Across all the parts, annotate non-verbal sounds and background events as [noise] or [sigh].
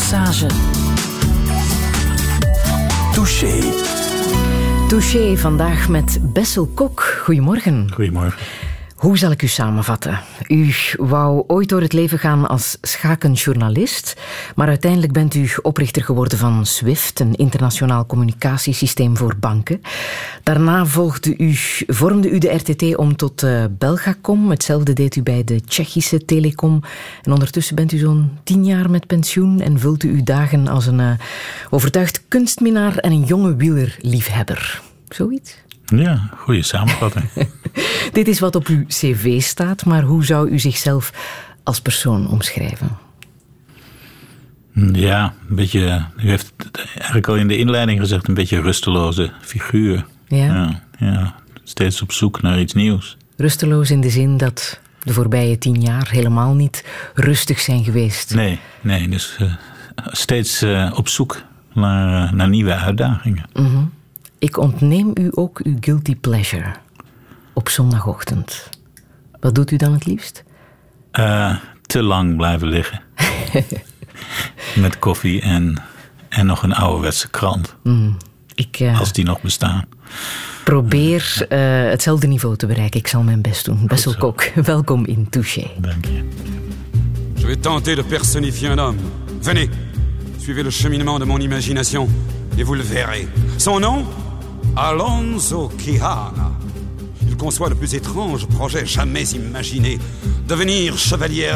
massage. Touché. Touché vandaag met Bessel Kok. Goedemorgen. Goedemorgen. Hoe zal ik u samenvatten? U wou ooit door het leven gaan als schakenjournalist, maar uiteindelijk bent u oprichter geworden van SWIFT, een internationaal communicatiesysteem voor banken. Daarna volgde u, vormde u de RTT om tot uh, Belgacom. Hetzelfde deed u bij de Tsjechische Telecom. En ondertussen bent u zo'n tien jaar met pensioen en vult u uw dagen als een uh, overtuigd kunstminaar en een jonge wielerliefhebber. Zoiets? Ja, goede samenvatting. [laughs] [laughs] Dit is wat op uw cv staat, maar hoe zou u zichzelf als persoon omschrijven? Ja, een beetje. U heeft het eigenlijk al in de inleiding gezegd, een beetje rusteloze figuur. Ja. ja, ja steeds op zoek naar iets nieuws. Rusteloos in de zin dat de voorbije tien jaar helemaal niet rustig zijn geweest. Nee, nee dus uh, steeds uh, op zoek naar, uh, naar nieuwe uitdagingen. Mm -hmm. Ik ontneem u ook uw guilty pleasure op zondagochtend. Wat doet u dan het liefst? Uh, te lang blijven liggen. [laughs] Met koffie en, en nog een ouderwetse krant. Mm, ik, uh, Als die nog bestaan. Probeer uh, hetzelfde niveau te bereiken. Ik zal mijn best doen. Bessel Kok, [laughs] welkom in Touché. Dank je. Je vais tenter de personnifier un homme. Venez, suivez le cheminement de mon imagination et vous le verrez. Son nom Alonso Quijana. Conçoit le plus étrange projet jamais imaginé. Devenir chevalier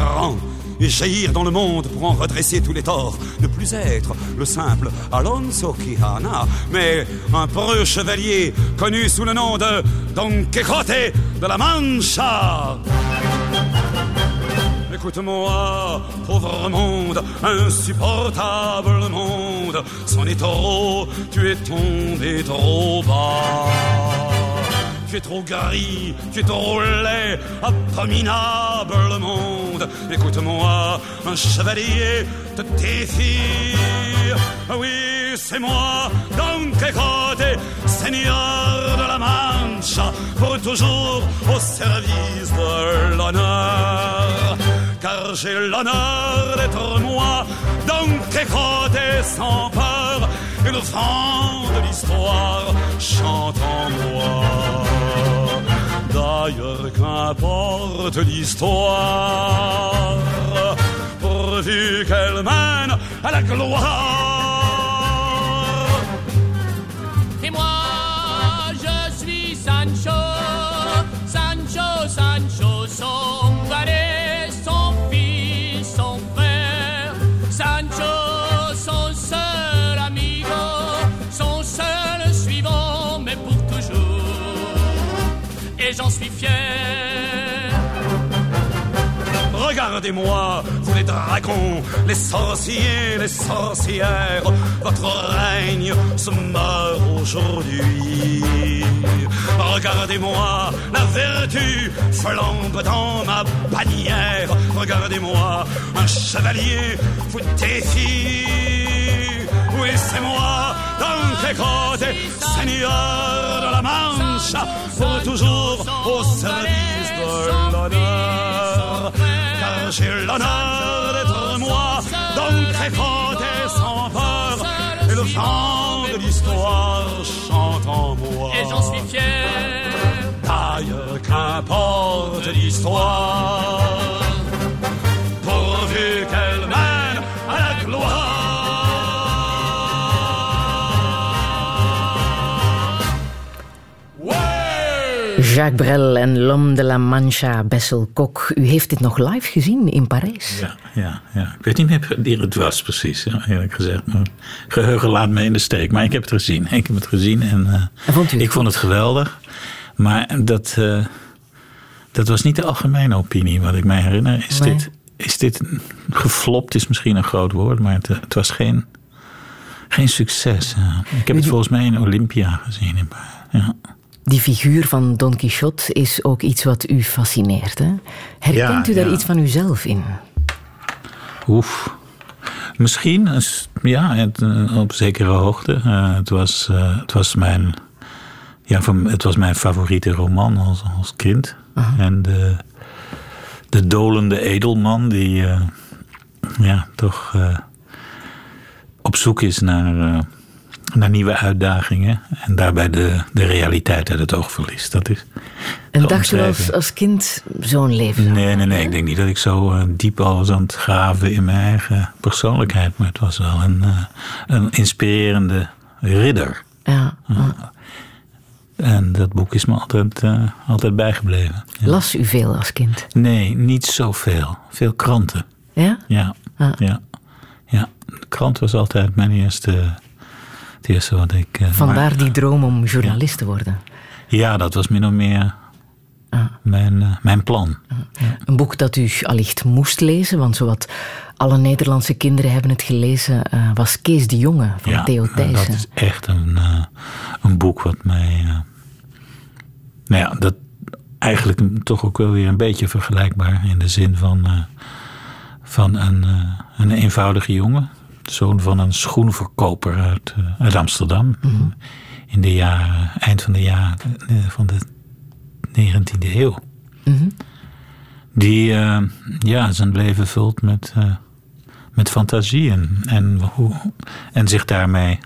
et jaillir dans le monde pour en redresser tous les torts. Ne plus être le simple Alonso Quijana, mais un preux chevalier connu sous le nom de Don Quixote de la Mancha. Écoute-moi, pauvre monde, insupportable monde, c'en est tu es tombé trop bas. Tu es trop gris, tu es trop laid, abominable monde. Écoute-moi, un chevalier te défie. Oui, c'est moi, Don Quixote, seigneur de la Mancha, pour toujours au service de l'honneur. Car j'ai l'honneur d'être moi, Don Quixote sans peur, le vent de l'histoire chante en moi. D'ailleurs, qu'importe l'histoire, pourvu qu'elle mène à la gloire. Regardez-moi, vous les dragons, les sorciers, les sorcières, votre règne se meurt aujourd'hui. Regardez-moi, la vertu flambe dans ma bannière. Regardez-moi, un chevalier vous défie. Oui, c'est moi, Don Quixote, seigneur de la Mancha, pour toujours au service de l'honneur. Car j'ai l'honneur d'être moi, Don Quixote sans peur, et le vent de l'histoire chante en moi. Et j'en suis fier. D'ailleurs, qu'importe l'histoire, Jacques Brel en L'Homme de la Mancha, Bessel Kok. U heeft dit nog live gezien in Parijs? Ja, ja, ja. Ik weet niet meer wanneer het was precies, ja, eerlijk gezegd. Mijn geheugen laat me in de steek. Maar ik heb het gezien. [laughs] Ik heb het gezien en, uh, en vond u ik vond het geweldig. Maar dat, uh, dat was niet de algemene opinie. Wat ik mij herinner is Nee. dit... Is dit geflopt is misschien een groot woord, maar het, het was geen, geen succes. ja. Ik heb het volgens mij in Olympia gezien. In, Parijs, ja. Die figuur van Don Quixote is ook iets wat u fascineert. Hè? Herkent Ja, u daar ja. iets van uzelf in? Oef. Misschien, is- ja, het, eh, op zekere hoogte. Eh, het, was, eh, het, was mijn, ja, van- het was mijn favoriete roman als, als kind. En de, de dolende edelman die eh, ja, toch eh, op zoek is naar, naar nieuwe uitdagingen. En daarbij de, de realiteit uit het oog verliest. Dat is En dacht u als, als kind zo'n leven? Nee, nee, nee. hè? Ik denk niet dat ik zo eh, diep al was aan het graven in mijn eigen persoonlijkheid. Maar het was wel een, eh, een inspirerende ridder. Ja, ja. En dat boek is me altijd, eh, altijd bijgebleven. Ja. Las u veel als kind? Nee, niet zoveel. Veel kranten. Ja? Ja, Ah. ja. ja. De krant was altijd mijn eerste, het eerste wat ik... eh, Vandaar maar- die droom om journalist te worden. Ja, dat was min of meer Ah. mijn, eh, mijn plan. Een boek dat u allicht moest lezen, want zowat alle Nederlandse kinderen hebben het gelezen, eh, was Kees de Jonge van ja, Theo en Thijssen. dat is echt een, een boek wat mij... nou ja, dat eigenlijk toch ook wel weer een beetje vergelijkbaar... in de zin van, van een, een eenvoudige jongen. Zoon van een schoenverkoper uit, eh, uit Amsterdam. In de jaren, eind van de jaren van de 19e eeuw. Die eh, ja, zijn leven vult met, eh, met fantasie en, en, hoe, en zich daarmee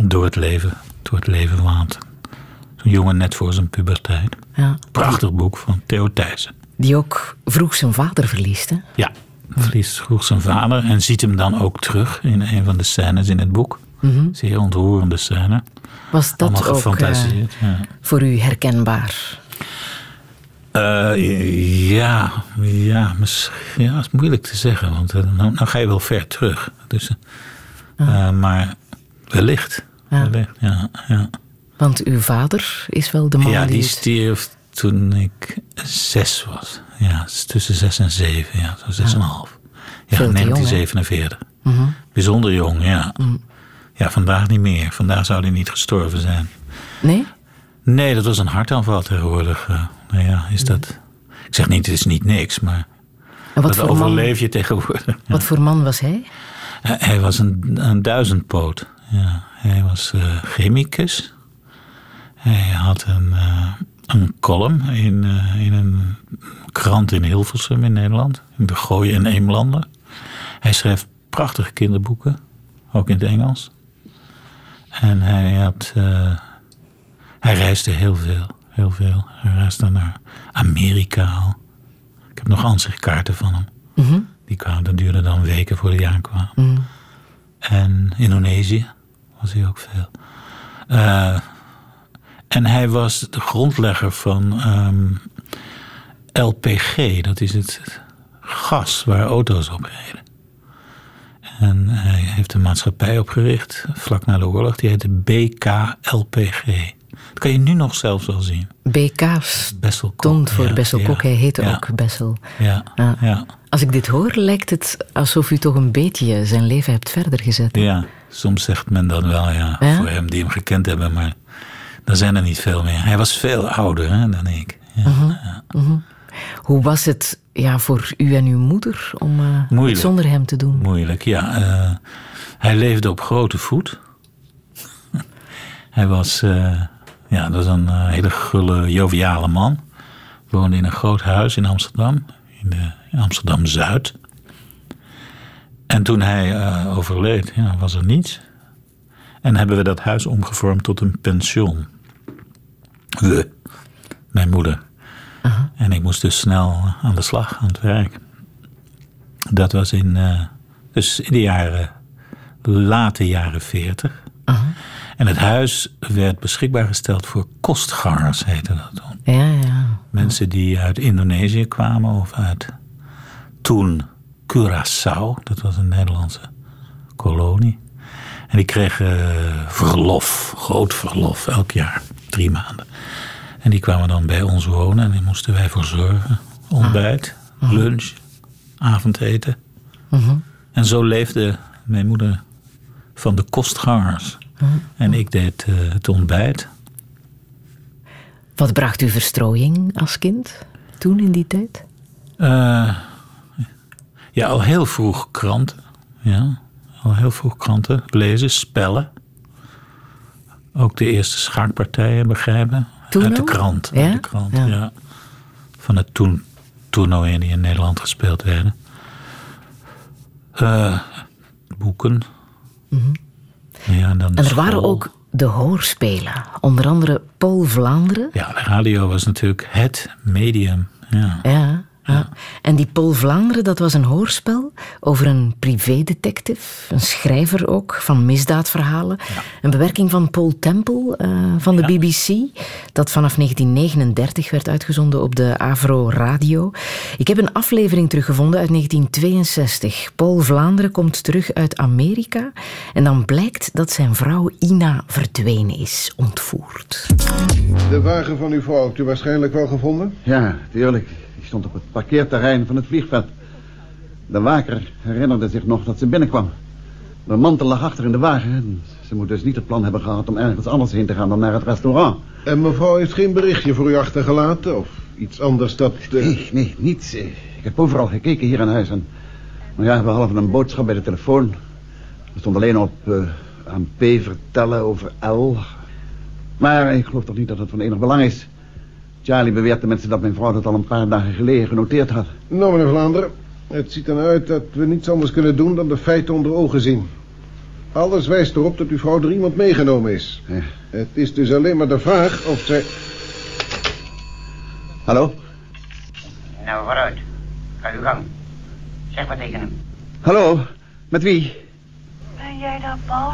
door het leven, door het leven waant. Zo'n jongen net voor zijn puberteit. Ja. Prachtig boek van Theo Thijssen. Die ook vroeg zijn vader verliest. Hè? Ja, verliest vroeg zijn vader en ziet hem dan ook terug in een van de scènes in het boek. Zeer ontroerende scène. Was dat ook eh, ja. voor u herkenbaar? Eh, ja, ja, misschien, ja, dat is moeilijk te zeggen, want eh, nou, nou ga je wel ver terug. Dus, eh, maar wellicht, Ja. wellicht, ja. ja. Want uw vader is wel de man Ja, die die het- stierf toen ik zes was. Ja, tussen zes en zeven, ja, zo zes en een half. Ja, Veel te jong, hè? 1947. Bijzonder jong, ja. Ja, vandaag niet meer. Vandaag zou hij niet gestorven zijn. Nee? Nee, dat was een hartaanval tegenwoordig. eh. nou ja, is dat... Ik zeg niet, het is niet niks, maar En wat dat voor, man, overleef je tegenwoordig. Ja. wat voor man was hij? Hij, hij was een, een duizendpoot. Ja, hij was eh, chemicus. Hij had een, een column in, eh, in een krant in Hilversum in Nederland. In de Gooi en Eemlander. Hij schreef prachtige kinderboeken. Ook in het Engels. En hij had... eh, hij reisde heel veel. Heel veel. Hij reisde naar Amerika al. Ik heb nog ansichtkaarten van hem. Die kwamen, dat duurde dan weken voordat hij aankwam. En Indonesië was hij ook veel. Eh, en hij was de grondlegger van ehm, LPG, dat is het gas waar auto's op reden. En hij heeft een maatschappij opgericht, vlak na de oorlog, die heette BKLPG. Dat kan je nu nog zelfs wel zien. BK Bessel stond voor ja, Bessel ja, Kok. Hij heette ja, ook Bessel. Ja. Als ik dit hoor, lijkt het alsof u toch een beetje zijn leven hebt verder gezet. Ja, soms zegt men dan wel, ja, Ja? voor hem die hem gekend hebben, maar er zijn er niet veel meer. Hij was veel ouder hè, dan ik. Ja, Mhm. Hoe was het ja, voor u en uw moeder om Moeilijk. zonder hem te doen? Moeilijk, ja. eh, hij leefde op grote voet. [laughs] hij was, eh, ja, dat was een hele gulle, joviale man. Woonde in een groot huis in Amsterdam, in, de, in Amsterdam-Zuid. En toen hij overleed, ja, was er niets. En hebben we dat huis omgevormd tot een pension. Mijn moeder. En ik moest dus snel aan de slag, aan het werk. Dat was in, eh, dus in de jaren, late jaren 40. En het huis werd beschikbaar gesteld voor kostgangers, heette dat toen. Ja, ja. Mensen die uit Indonesië kwamen of uit toen Curaçao, dat was een Nederlandse kolonie. En die kregen eh, verlof, groot verlof, elk jaar, drie maanden. En die kwamen dan bij ons wonen en die moesten wij voor zorgen. Ontbijt, lunch, avondeten. En zo leefde mijn moeder van de kostgangers. En ik deed eh, het ontbijt. Wat bracht u verstrooiing als kind toen in die tijd? Eh, ja, al heel vroeg kranten. Ja, al heel vroeg kranten lezen, spellen. Ook de eerste schaakpartijen begrijpen. Uit de krant. Ja? Uit de krant Ja. ja. Van het toen toernooien die in Nederland gespeeld werden. Eh, boeken. Ja, en, dan En er waren ook de hoorspelen. Onder andere Paul Vlaanderen. Ja, de radio was natuurlijk het medium. Ja. Ja, ja. En die Paul Vlaanderen, dat was een hoorspel over een privédetective, een schrijver ook van misdaadverhalen. Een bewerking van Paul Temple eh, van de BBC, dat vanaf 1939 werd uitgezonden op de Avro Radio. Ik heb een aflevering teruggevonden uit 1962. Paul Vlaanderen komt terug uit Amerika en dan blijkt dat zijn vrouw Ina verdwenen is, ontvoerd. De wagen van uw vrouw hebt u waarschijnlijk wel gevonden? Ja, tuurlijk. Stond op het parkeerterrein van het vliegveld. De waker herinnerde zich nog dat ze binnenkwam. De mantel lag achter in de wagen. en Ze moet dus niet het plan hebben gehad om ergens anders heen te gaan dan naar het restaurant. En mevrouw heeft geen berichtje voor u achtergelaten? Of iets anders dat... eh, Nee, nee, niets. Eh, Ik heb overal gekeken hier in huis. En, maar ja, behalve een boodschap bij de telefoon. Er stond alleen op eh, aan P vertellen over L. Maar ik geloof toch niet dat het van enig belang is. Charlie beweert tenminste dat mijn vrouw dat al een paar dagen geleden genoteerd had. Nou, meneer Vlaanderen, het ziet er uit dat we niets anders kunnen doen dan de feiten onder ogen zien. Alles wijst erop dat uw vrouw door iemand meegenomen is. Ja. Het is dus alleen maar de vraag of zij... Hallo? Nou, vooruit. Ga uw gang. Zeg maar tegen hem. Hallo? Met wie? Ben jij daar, Paul?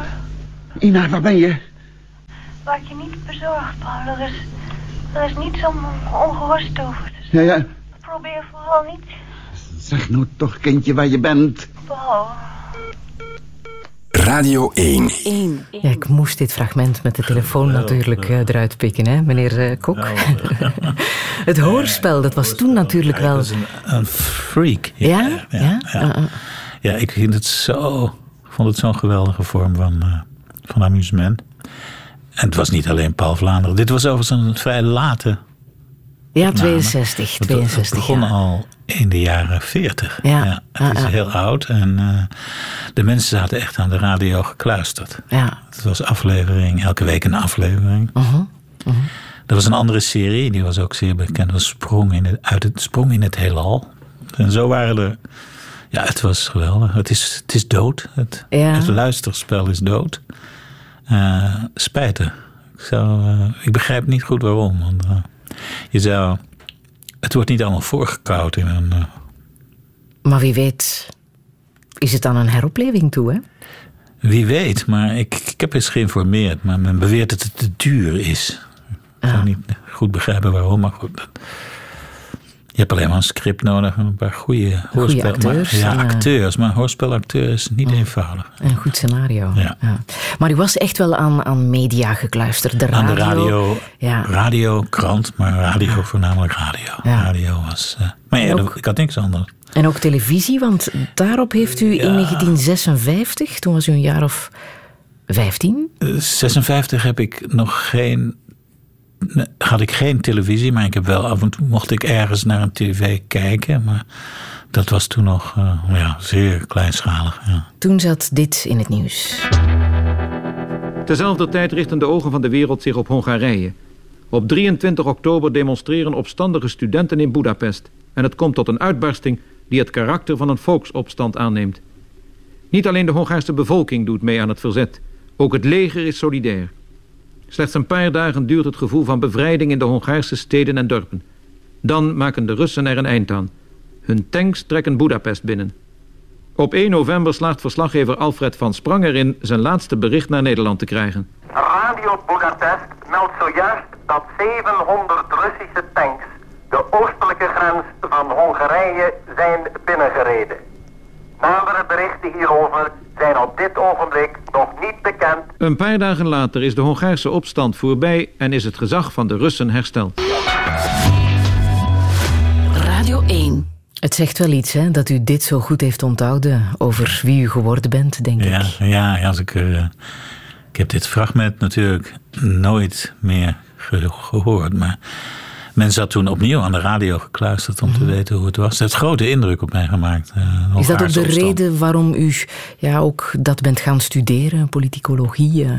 Ina, waar ben je? Maak je niet bezorgd, Paul. Er is, er is niets om ongerust over te Ja, ja. Probeer vooral niet, Zeg nou toch, kindje, waar je bent. Radio 1. Ja, ik moest dit fragment met de telefoon natuurlijk eh, eruit pikken, hè, meneer eh, Kok. [laughs] het hoorspel, dat was toen natuurlijk Ja, ik wel... was een, een freak. Ja? Ja? Ja, Ah, ah. Ja, ik vind het zo, ik vond het zo'n geweldige vorm van, eh, van amusement. En het was niet alleen Paul Vlaanderen. Dit was overigens een vrij late Ja, opname. 62, Het- Het 62, begon ja. al in de jaren 40. Ja, het is heel oud en eh, de mensen zaten echt aan de radio gekluisterd. Ja. Het was aflevering, elke week een aflevering. Mhm, Er was een andere serie, die was ook zeer bekend. Was Sprong in het, uit het Sprong in het heelal. En zo waren er... Ja, het was geweldig. Het is, het is dood. Het, Ja. het luisterspel is dood. Eh spijtig. Ik, zou, eh, ik begrijp niet goed waarom. Want eh, je zou... Het wordt niet allemaal voorgekoud in een... Maar wie weet is het dan een heropleving toe, hè? wie weet, maar ik, ik heb eens geïnformeerd. Maar men beweert dat het te duur is. Ik zou niet goed begrijpen waarom, maar goed. dat- je hebt alleen maar een script nodig en een paar goede hoorspel. acteurs Maar, ja, eh, acteurs. Maar hoorspelacteur is niet eenvoudig. Een goed scenario. Ja. Maar u was echt wel aan, aan media gekluisterd. De radio. Aan de radio, Ja. radio, krant, maar radio voornamelijk radio. Radio was... eh, maar ja, ook- ik had niks anders. En ook televisie, want daarop heeft u in 1956, toen was u een jaar of 15, Eh, 56 heb ik nog geen. Had ik geen televisie, maar ik heb wel af en toe mocht ik ergens naar een tv kijken. Maar dat was toen nog eh, ja, zeer kleinschalig. Ja. toen zat dit in het nieuws. Tezelfde tijd richten de ogen van de wereld zich op Hongarije. Op 23 oktober demonstreren opstandige studenten in Budapest. En het komt tot een uitbarsting die het karakter van een volksopstand aanneemt. Niet alleen de Hongaarse bevolking doet mee aan het verzet. Ook het leger is solidair. Slechts een paar dagen duurt het gevoel van bevrijding in de Hongaarse steden en dorpen. Dan maken de Russen er een eind aan. Hun tanks trekken Budapest binnen. Op 1 november slaagt verslaggever Alfred van Sprang erin zijn laatste bericht naar Nederland te krijgen. Radio Budapest meldt zojuist dat 700 Russische tanks de oostelijke grens van Hongarije zijn binnengereden. Nadere berichten hierover zijn op dit ogenblik nog niet bekend. Een paar dagen later is de Hongaarse opstand voorbij en is het gezag van de Russen hersteld. Radio 1. Het zegt wel iets, hè, dat u dit zo goed heeft onthouden over wie u geworden bent, denk Ja, ik. ja, als ik, eh, ik heb dit fragment natuurlijk nooit meer ge- gehoord. Maar men zat toen opnieuw aan de radio gekluisterd om te weten hoe het was. Het heeft grote indruk op mij gemaakt. eh, Mhm. Is dat ook de opstand. reden waarom u ja, ook dat bent gaan studeren, politicologie, eh,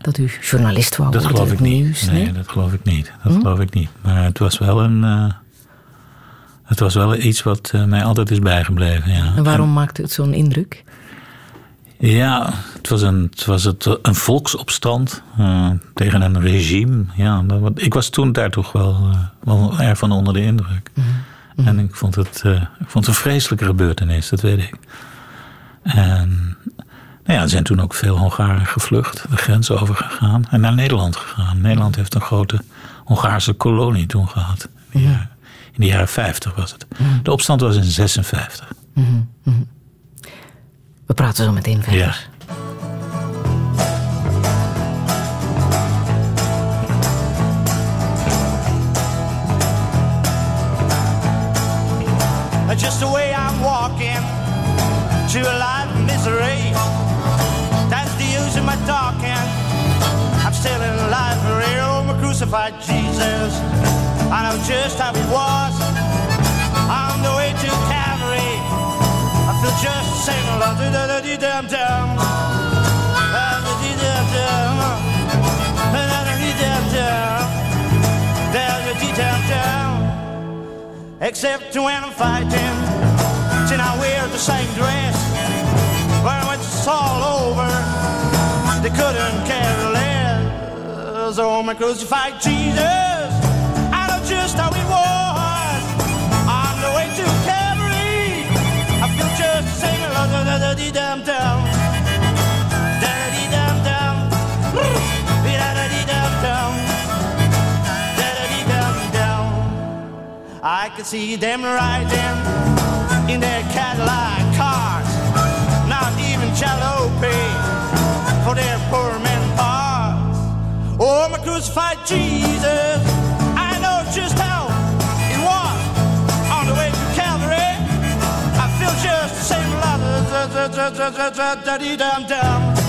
dat u journalist wou Dat worden? geloof ik niet. nieuws, nee, dat geloof ik niet. Dat geloof ik niet. Maar het was wel een. eh, het was wel iets wat mij altijd is bijgebleven. Ja. En waarom maakte het zo'n indruk? Ja, het was een, het was het, een volksopstand uh, tegen een regime. Ja, dat, ik was toen daar toch wel, uh, wel erg van onder de indruk. Mm -hmm. En ik vond, het, uh, ik vond het een vreselijke gebeurtenis, dat weet ik. En nou ja, er zijn toen ook veel Hongaren gevlucht, de grens overgegaan en naar Nederland gegaan. Nederland heeft een grote Hongaarse kolonie toen gehad. Ja. In de jaren 50 was het. Mm -hmm. De opstand was in 56. Mm -hmm. We praten zo meteen verder. Ja. Just the way I'm walking to a life of misery. That's the use of my talking. I'm still in a life for real. My crucified Jesus. And I know just how it was Feel just the same. Da da da dee dum dum. Da dee dum dum. Da da dee dum dum. Da da dee dum dum. Except when I'm fighting, then I wear the same dress. When it's all over, they couldn't care less. Oh, my crucified Jesus, just the same. Da da dee dum dum. Da da dee dum dum. Da da dee dum dum. Da da dee dum dum. I can see them riding in their Cadillac cars, not even jalopy for their poor men parts. Oh, my crucified Jesus, da da da da da da dee dam dam.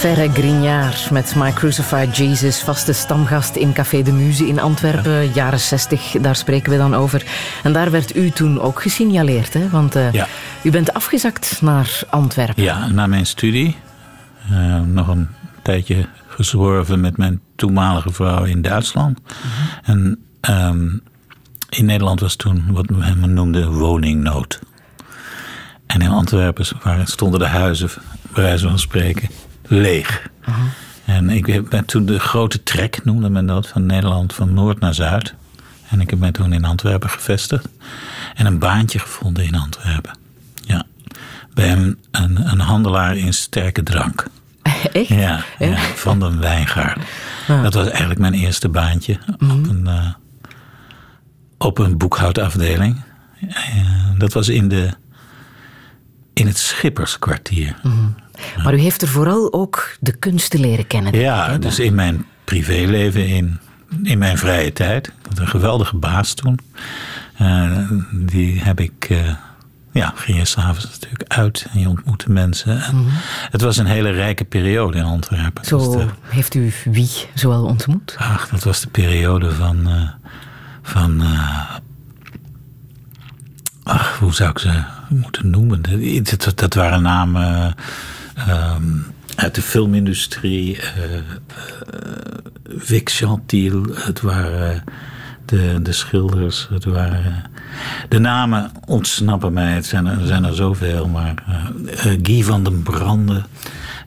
Ferre Grignard met My Crucified Jesus, vaste stamgast in Café de Muze in Antwerpen, jaren 60, daar spreken we dan over. En daar werd u toen ook gesignaleerd, hè? want uh, ja. u bent afgezakt naar Antwerpen. Ja, na mijn studie. Uh, nog een tijdje gezworven met mijn toenmalige vrouw in Duitsland. Mm -hmm. En um, in Nederland was toen wat men noemde woningnood. En in Antwerpen waren, stonden de huizen, bij wijze van spreken, leeg. Uh -huh. En ik ben toen de grote trek, noemde men dat, van Nederland van noord naar zuid. En ik heb mij toen in Antwerpen gevestigd. En een baantje gevonden in Antwerpen. Ja. Bij een, een, een handelaar in sterke drank. Echt? Ja, ja van de wijngaard. Ja. Dat was eigenlijk mijn eerste baantje mm -hmm. op, een, uh, op een boekhoudafdeling. Uh, dat was in, de, in het Schipperskwartier. Mm -hmm. Maar u heeft er vooral ook de kunsten leren kennen. Ja, dus in mijn privéleven, in, in mijn vrije tijd. Ik had een geweldige baas toen. Uh, die heb ik ja, ging je s'avonds natuurlijk uit en je ontmoette mensen. En mm -hmm. Het was een hele rijke periode in Antwerpen. Zo de, heeft u wie zoal ontmoet? Ach, dat was de periode van. Uh, van ach, hoe zou ik ze moeten noemen? Dat, dat, dat waren namen um, uit de filmindustrie. Uh, Vic Chantil, het waren de, de schilders, het waren. De namen ontsnappen mij, het zijn, er zijn er zoveel, maar uh, Guy van den Brande.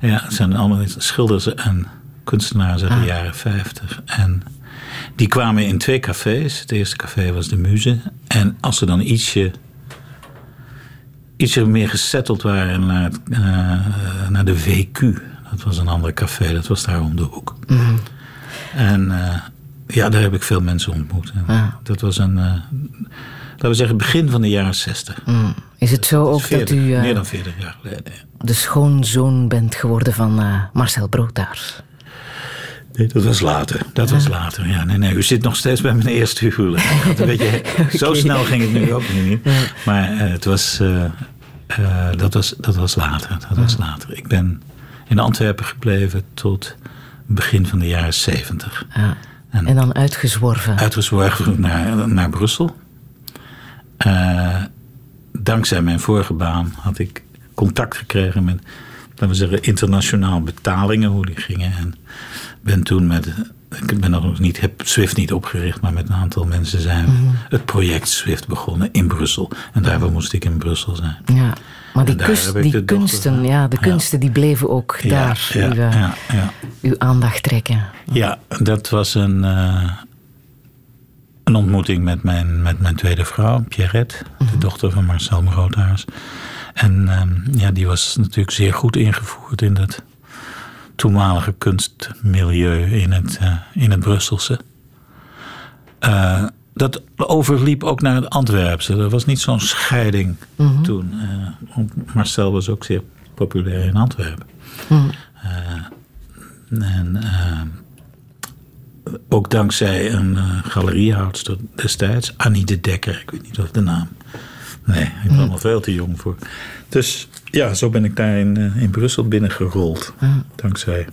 Ja, het zijn allemaal schilders en kunstenaars uit de ah. jaren 50. En die kwamen in twee cafés. Het eerste café was de Muze. En als ze dan ietsje, ietsje meer gesetteld waren naar, het, uh, naar de VQ, dat was een ander café, dat was daar om de hoek. Mm -hmm. En uh, ja, daar heb ik veel mensen ontmoet. Dat was een, uh, laten we zeggen, begin van de jaren zestig. Mm. Is het zo ook 40, dat u meer dan 40 jaar geleden, ja. de schoonzoon bent geworden van Marcel Broodtaars? Nee, dat was later. Dat was later. Ja, nee, nee. U zit nog steeds bij mijn eerste huwelijk. [laughs] Een beetje, okay. Zo snel ging het nu ook niet. Maar het was, dat, was, dat was later. Dat was later. Ik ben in Antwerpen gebleven tot begin van de jaren zeventig. Ja. En, dan uitgezworven. Uitgezworven naar, naar Brussel. Uh, dankzij mijn vorige baan had ik contact gekregen met, laten we zeggen, internationaal betalingen, hoe die gingen. En ben toen met, ik ben nog niet, heb Swift niet opgericht, maar met een aantal mensen zijn mm het project Swift begonnen in Brussel. En daarvoor moest ik in Brussel zijn. Ja, maar die, kust, die kunsten, ja, de kunsten die bleven ook daar ja, uw, ja, uw, aandacht trekken. Ja, dat was een, uh, een ontmoeting met mijn, met mijn tweede vrouw, Pierrette, de mhm. dochter van Marcel Groothuis. En uh, ja, die was natuurlijk zeer goed ingevoerd in dat toenmalige kunstmilieu in het, uh, in het Brusselse. Uh, dat overliep ook naar het Antwerpse. Er was niet zo'n scheiding mm -hmm. toen. Marcel was ook zeer populair in Antwerpen. Mm. en ook dankzij een galeriehoudster destijds, Annie de Dekker. Ik weet niet of de naam. Nee, ik ben mm. nog veel te jong voor. Dus ja, zo ben ik daar in, uh, in Brussel binnengerold. Mm. Dankzij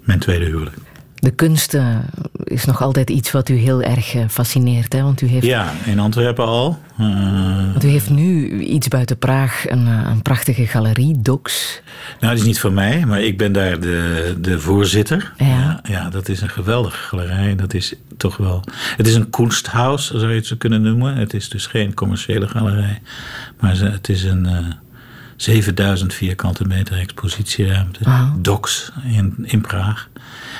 mijn tweede huwelijk. De kunsten is nog altijd iets wat u heel erg eh, fascineert. Hè? Want u heeft... Ja, in Antwerpen al. Uh... Want u heeft nu iets buiten Praag, een, eh, een prachtige galerie, Dox. Nou, die is niet van mij, maar ik ben daar de, de voorzitter. Ja. ja. Ja, dat is een geweldige galerij. Dat is toch wel... Het is een kunsthaus, zou je het zo kunnen noemen. Het is dus geen commerciële galerij. Maar het is een... Uh, 7000 vierkante meter expositieruimte. Oh. Docs in, in Praag.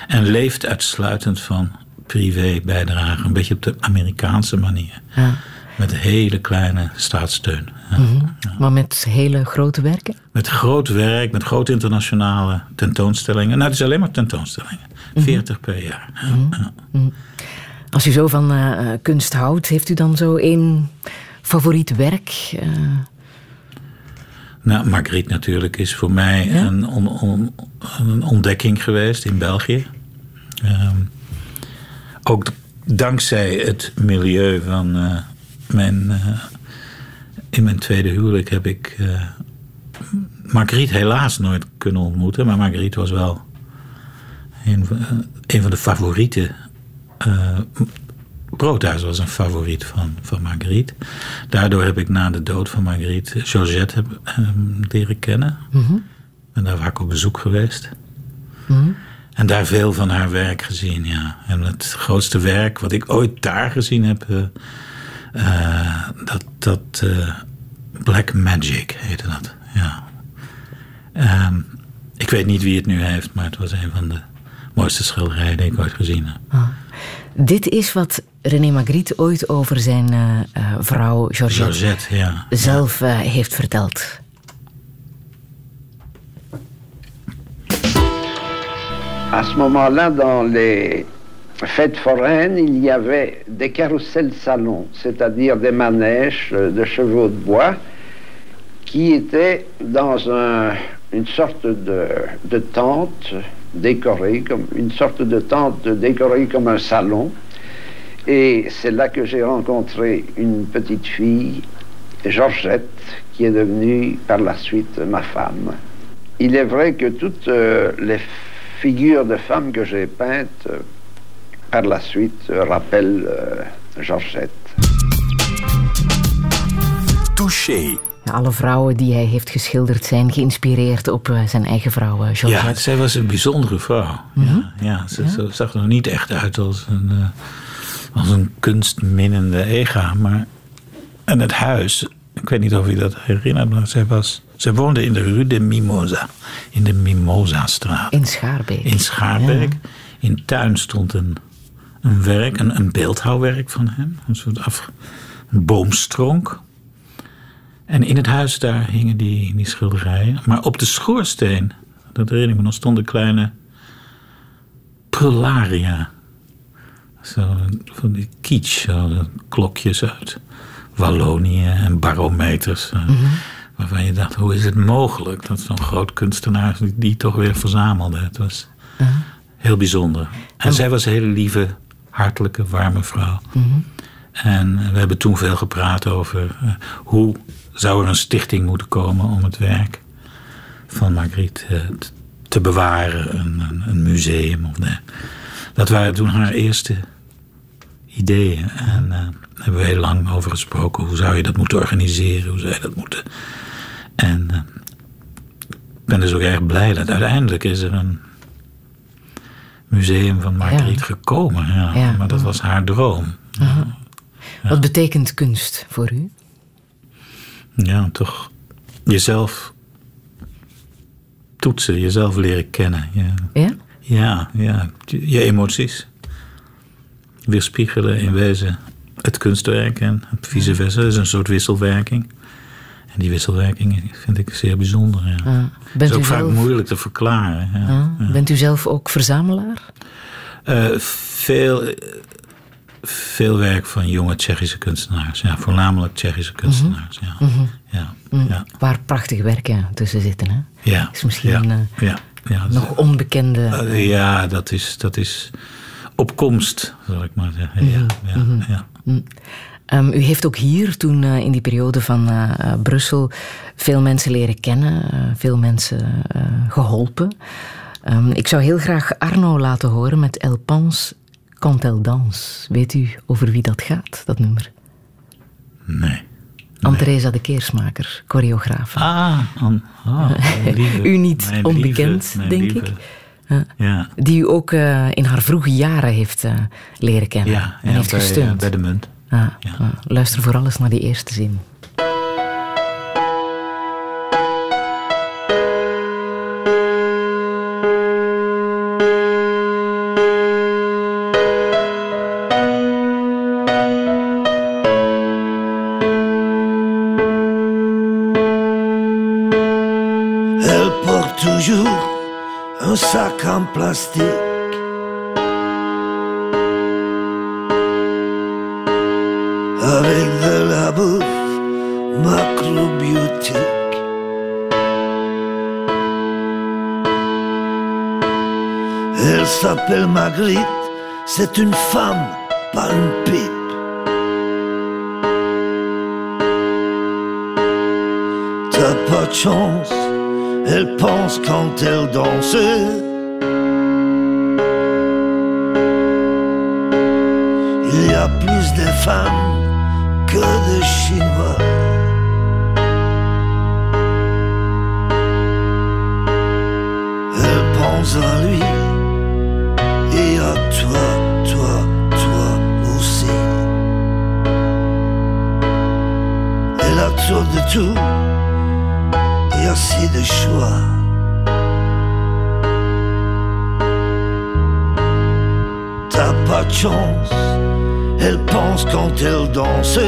En leeft uitsluitend van privé bijdrage. Een beetje op de Amerikaanse manier. Ja. Met hele kleine staatssteun. Ja. Mm -hmm. Maar met hele grote werken? Met groot werk, met grote internationale tentoonstellingen. Nou, het is alleen maar tentoonstellingen. Mm -hmm. 40 per jaar. Mm -hmm. Als u zo van uh, kunst houdt, heeft u dan zo één favoriet werk? Uh... Nou, Marguerite natuurlijk is voor mij ja? een, on, on, een, ontdekking geweest in België. Um, ook dankzij het milieu van uh, mijn. Uh, in mijn tweede huwelijk heb ik. Uh, Marguerite helaas nooit kunnen ontmoeten, maar Marguerite was wel een, een van de favorieten Broodhuis was een favoriet van, van Marguerite. Daardoor heb ik na de dood van Marguerite Georgette heb, um, leren kennen. Mm -hmm. Ben daar vaak op bezoek geweest. Mm -hmm. En daar veel van haar werk gezien, ja. En het grootste werk wat ik ooit daar gezien heb... Uh, uh, dat, dat uh, Black Magic heette dat, ja. Um, ik weet niet wie het nu heeft, maar het was een van de mooiste schilderijen die ik ooit gezien heb. Ah. Dit is wat René Magritte ooit over zijn uh, uh, vrouw Georgette, Georgette ja. zelf uh, heeft verteld. À ce moment-là, dans les fêtes foraines, il y avait des carousels salons, c'est-à-dire des manèges de chevaux de bois qui étaient dans un, une sorte de, de tente décorée, comme une sorte de tente décorée comme un salon. Et c'est là que j'ai rencontré une petite fille, Georgette, qui est devenue par la suite ma femme. Il est vrai que toutes euh, les figures de femmes que j'ai peintes euh, par la suite euh, rappellent Georgette. Touché. Alle vrouwen die hij heeft geschilderd zijn geïnspireerd op uh, zijn eigen vrouw, uh, Georgette. Ja, zij was een bijzondere vrouw. Mm -hmm. ja, ja, ze, ja, ze, zag er nog niet echt uit als een, uh, als een kunstminnende ega. Maar en het huis, ik weet niet of je dat herinnert, maar zij, was, zij woonde in de Rue de Mimosa. In de Mimosa-straat. In Schaarbeek. In Schaarbeek. Ja. In tuin stond een, een werk, een, een beeldhouwwerk van hem. Een soort af, een boomstronk. En in het huis daar hingen die, die schilderijen. Maar op de schoorsteen, dat herinner ik me nog, stond een kleine prularia. Zo, van die kitsch, zo, klokjes uit Wallonië en barometers. Mm -hmm. Waarvan je dacht, hoe is het mogelijk dat zo'n groot kunstenaar die toch weer verzamelde? Het was uh -huh. heel bijzonder. En oh. zij was een hele lieve, hartelijke, warme vrouw. Mm -hmm. En we hebben toen veel gepraat over uh, hoe zou er een stichting moeten komen om het werk van Margriet uh, te bewaren, een, een, een museum. Of nee. Dat waren toen haar eerste ideeën. En uh, daar hebben we heel lang over gesproken. Hoe zou je dat moeten organiseren? Hoe zou je dat moeten... En uh, ik ben dus ook erg blij dat uiteindelijk is er een museum van Marguerite ja. gekomen. Ja. ja. Maar dat was haar droom. -huh. Wat betekent kunst voor u? Ja, toch jezelf toetsen, jezelf leren kennen. Ja? Ja, ja, je emoties weerspiegelen in wezen het kunstwerk en vice versa. Dat is een soort wisselwerking. En die wisselwerking vind ik zeer bijzonder. Ja. Ah, is ook vaak zelf... moeilijk te verklaren. Ja. Ah, ja. Bent u zelf ook verzamelaar? Uh, veel, veel werk van jonge Tsjechische kunstenaars. Ja, voornamelijk Tsjechische kunstenaars. Mm -hmm. ja. Mm -hmm. Ja, mm, ja. Waar prachtige werken tussen zitten. Hè? Ja. Is misschien ja, ja, ja, nog onbekende. Uh, ja, dat is, dat is op komst, zal ik maar zeggen. Ja, ja, mm -hmm. ja. Um, u heeft ook hier toen uh, in die periode van uh, Brussel veel mensen leren kennen, veel mensen geholpen. Um, ik zou heel graag Arno laten horen met Elle pense quand elle danse. Weet u over wie dat gaat, dat nummer? Nee. Anne-Theresa de Keersmaker, choreograaf. Ah, an, ah [laughs] lieve, u niet onbekend, lieve, denk lieve. ik. Ja. Die u ook in haar vroege jaren heeft leren kennen ja, en ja, heeft bij, gesteund. bij de munt. Ah, ja. ah, luister vooral eens naar die eerste zin. Avec de la bouffe macrobiotique. Elle s'appelle Marguerite, c'est une femme, pas une pipe. T'as pas de chance, elle pense quand elle danse. A plus de femmes que de Chinois. Elle pense à lui et à toi, toi, toi aussi. Elle a trop de tout et assez de choix. T'as pas de chance elle pense quand elle danse.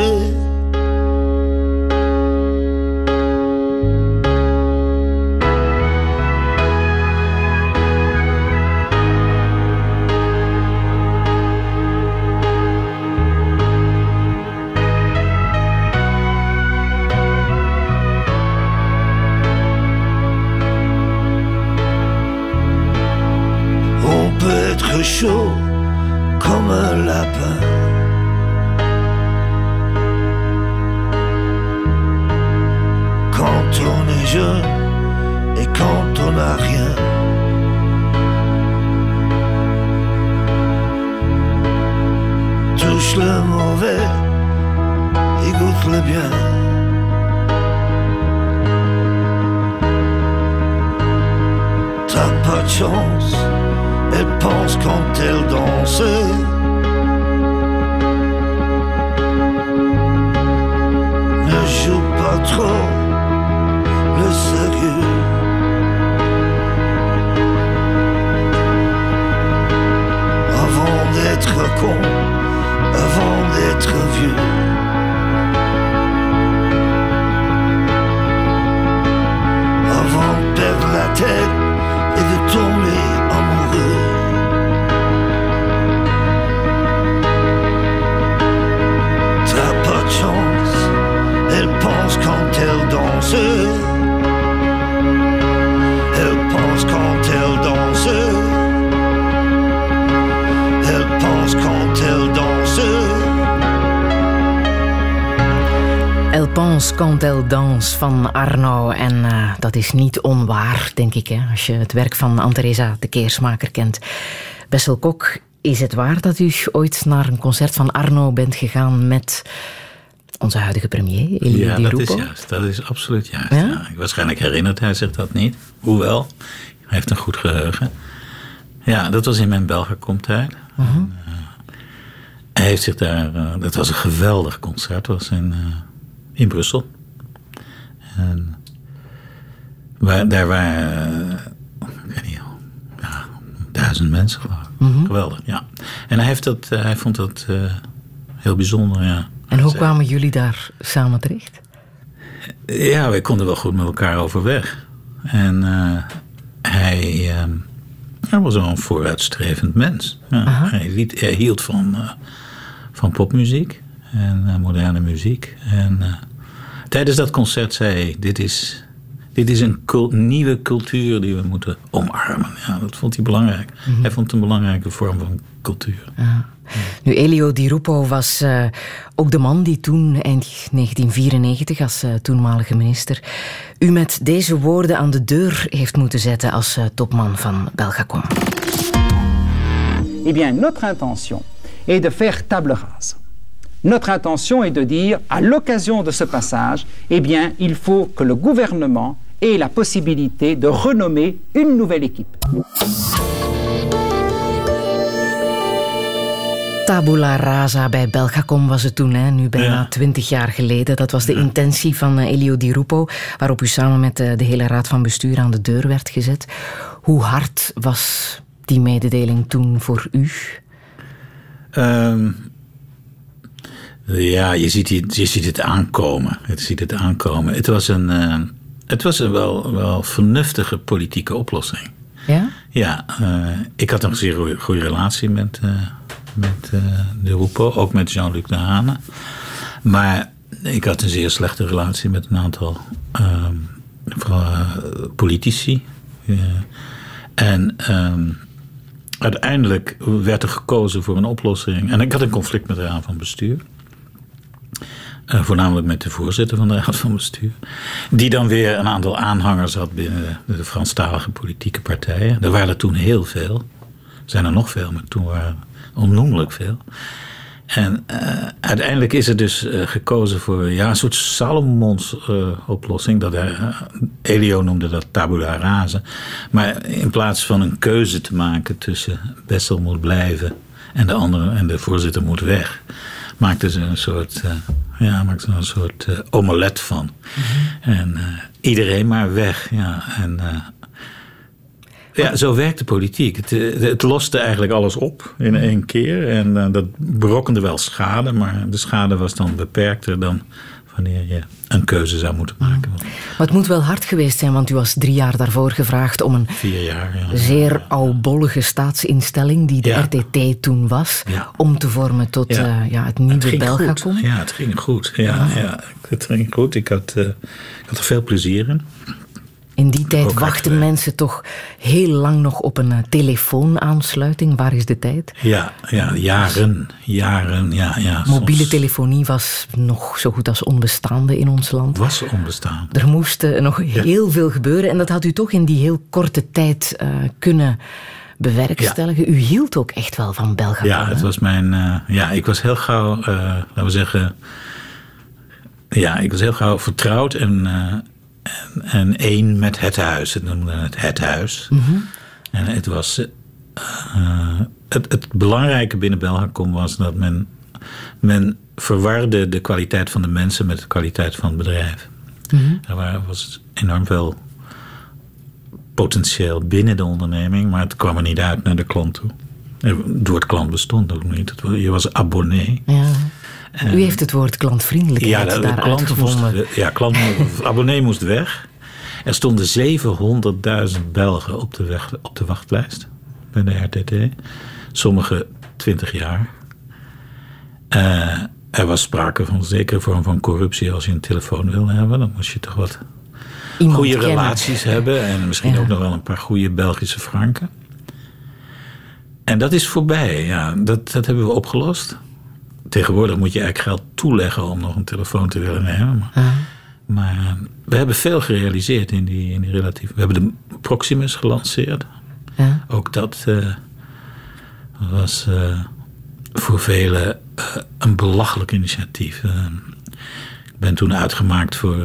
Pense quand elle danse van Arno. En uh, dat is niet onwaar, denk ik, hè, als je het werk van Anne-Theresa de Keersmaker kent. Bessel Kok, is het waar dat u ooit naar een concert van Arno bent gegaan met onze huidige premier, Elie Ja, Di dat is juist. Dat is absoluut juist. Ja? Ja? Waarschijnlijk herinnert hij zich dat niet. Hoewel, hij heeft een goed geheugen. Ja, dat was in mijn Belgacom-tijd. Mhm. Hij heeft zich daar... eh, dat was een geweldig concert. Was in, eh, in Brussel. En waar, daar waren... eh, ik weet niet, ja, duizend mensen geloof. Mhm. Geweldig, ja. En hij, heeft dat, eh, hij vond dat eh, heel bijzonder, ja. En hoe kwamen jullie daar samen terecht? Ja, wij konden wel goed met elkaar overweg. En hij, eh, hij was wel een vooruitstrevend mens. Ja, hij, liet, hij hield van, van popmuziek en eh, moderne muziek. En eh, tijdens dat concert zei hij: Dit is, dit is een cul- nieuwe cultuur die we moeten omarmen. Ja, dat vond hij belangrijk. Hij vond het een belangrijke vorm van cultuur. Ja. Nu, Elio Di Rupo was eh, ook de man die toen, eind 1994, als toenmalige minister, u met deze woorden aan de deur heeft moeten zetten als topman van Belgacom. Eh bien, notre intention est de faire table rase. Notre intention est de dire, à l'occasion de ce passage, eh bien, il faut que le gouvernement ait la possibilité de renommer une nouvelle équipe. Tabula rasa bij Belgacom was het toen, hè? nu bijna twintig jaar geleden. Dat was de intentie van eh, Elio Di Rupo, waarop u samen met eh, de hele raad van bestuur aan de deur werd gezet. Hoe hard was die mededeling toen voor u? Ehm, ja, je ziet, het, je ziet het aankomen. Je ziet het aankomen. Het was een, eh, het was een wel, wel vernuftige politieke oplossing. Ja? Ja, eh, ik had een zeer goede relatie met, eh, met de Rupo, ook met Jean-Luc Dehane. Maar ik had een zeer slechte relatie met een aantal ehm, eh, politici. En ehm, uiteindelijk werd er gekozen voor een oplossing. En ik had een conflict met de Raad van Bestuur. Eh, voornamelijk met de voorzitter van de Raad van Bestuur. Die dan weer een aantal aanhangers had binnen de, Franstalige politieke partijen. Er waren er toen heel veel. Zijn er nog veel, maar toen waren er onnoemelijk veel. En eh, uiteindelijk is er dus eh, gekozen voor ja, een soort Salomons-oplossing. dat Elio noemde dat tabula rasa. Maar in plaats van een keuze te maken tussen Bessel moet blijven en de andere en de voorzitter moet weg, maakten ze een soort, eh, ja, maakten ze een soort eh, omelet van. En eh, iedereen maar weg. Ja, en, ja, zo werkt de politiek. Het, het loste eigenlijk alles op in één keer. En dat berokkende wel schade, maar de schade was dan beperkter dan wanneer je een keuze zou moeten maken. Maar het moet wel hard geweest zijn, want u was drie jaar daarvoor gevraagd om een Vier jaar, ja. zeer oudbollige staatsinstelling, die de Ja. RTT toen was, om te vormen tot Ja. eh, ja, het nieuwe Belgacom. Ja, het ging goed. Ja, ja. het ging goed. Ik had, eh, ik had er veel plezier in. In die tijd Ook wachten mensen toch heel lang nog op een eh, telefoonaansluiting. Waar is de tijd? Ja, ja jaren, jaren, ja, ja. Mobiele soms telefonie was nog zo goed als onbestaande in ons land. was onbestaan. Er moest eh, nog heel veel gebeuren en dat had u toch in die heel korte tijd eh, kunnen bewerkstelligen. U hield ook echt wel van Belgacom. Ja, het hè? was mijn. ja, ik was heel gauw, laten we zeggen. Ja, ik was heel gauw vertrouwd en, en, en één met het huis. Het noemde het het huis. Mhm. En het was. eh, het, het belangrijke binnen Belgacom was dat men, men verwarde de kwaliteit van de mensen met de kwaliteit van het bedrijf. Mhm. Er waren, was enorm veel potentieel binnen de onderneming, maar het kwam er niet uit naar de klant toe. Het woord klant bestond ook niet. Het Je was abonnee. Ja. U heeft het woord klantvriendelijkheid ja, de, de daar klant moest, uitgevonden. ja, klant, [laughs] abonnee moest weg. Er stonden 700.000 Belgen op de, weg, op de wachtlijst bij de RTT. Sommige 20 jaar. Eh, er was sprake van een zekere vorm van corruptie als je een telefoon wilde hebben. Dan moest je toch wat Iemand goede kennen. relaties hebben. En misschien Ja. ook nog wel een paar goede Belgische franken. En dat is voorbij, ja. Dat, dat hebben we opgelost. Tegenwoordig moet je eigenlijk geld toeleggen om nog een telefoon te willen nemen. Maar, Ah. maar eh, we hebben veel gerealiseerd in die, in die relatief. We hebben de Proximus gelanceerd. Ook dat eh, was eh, voor velen een belachelijk initiatief. Ik ben toen uitgemaakt voor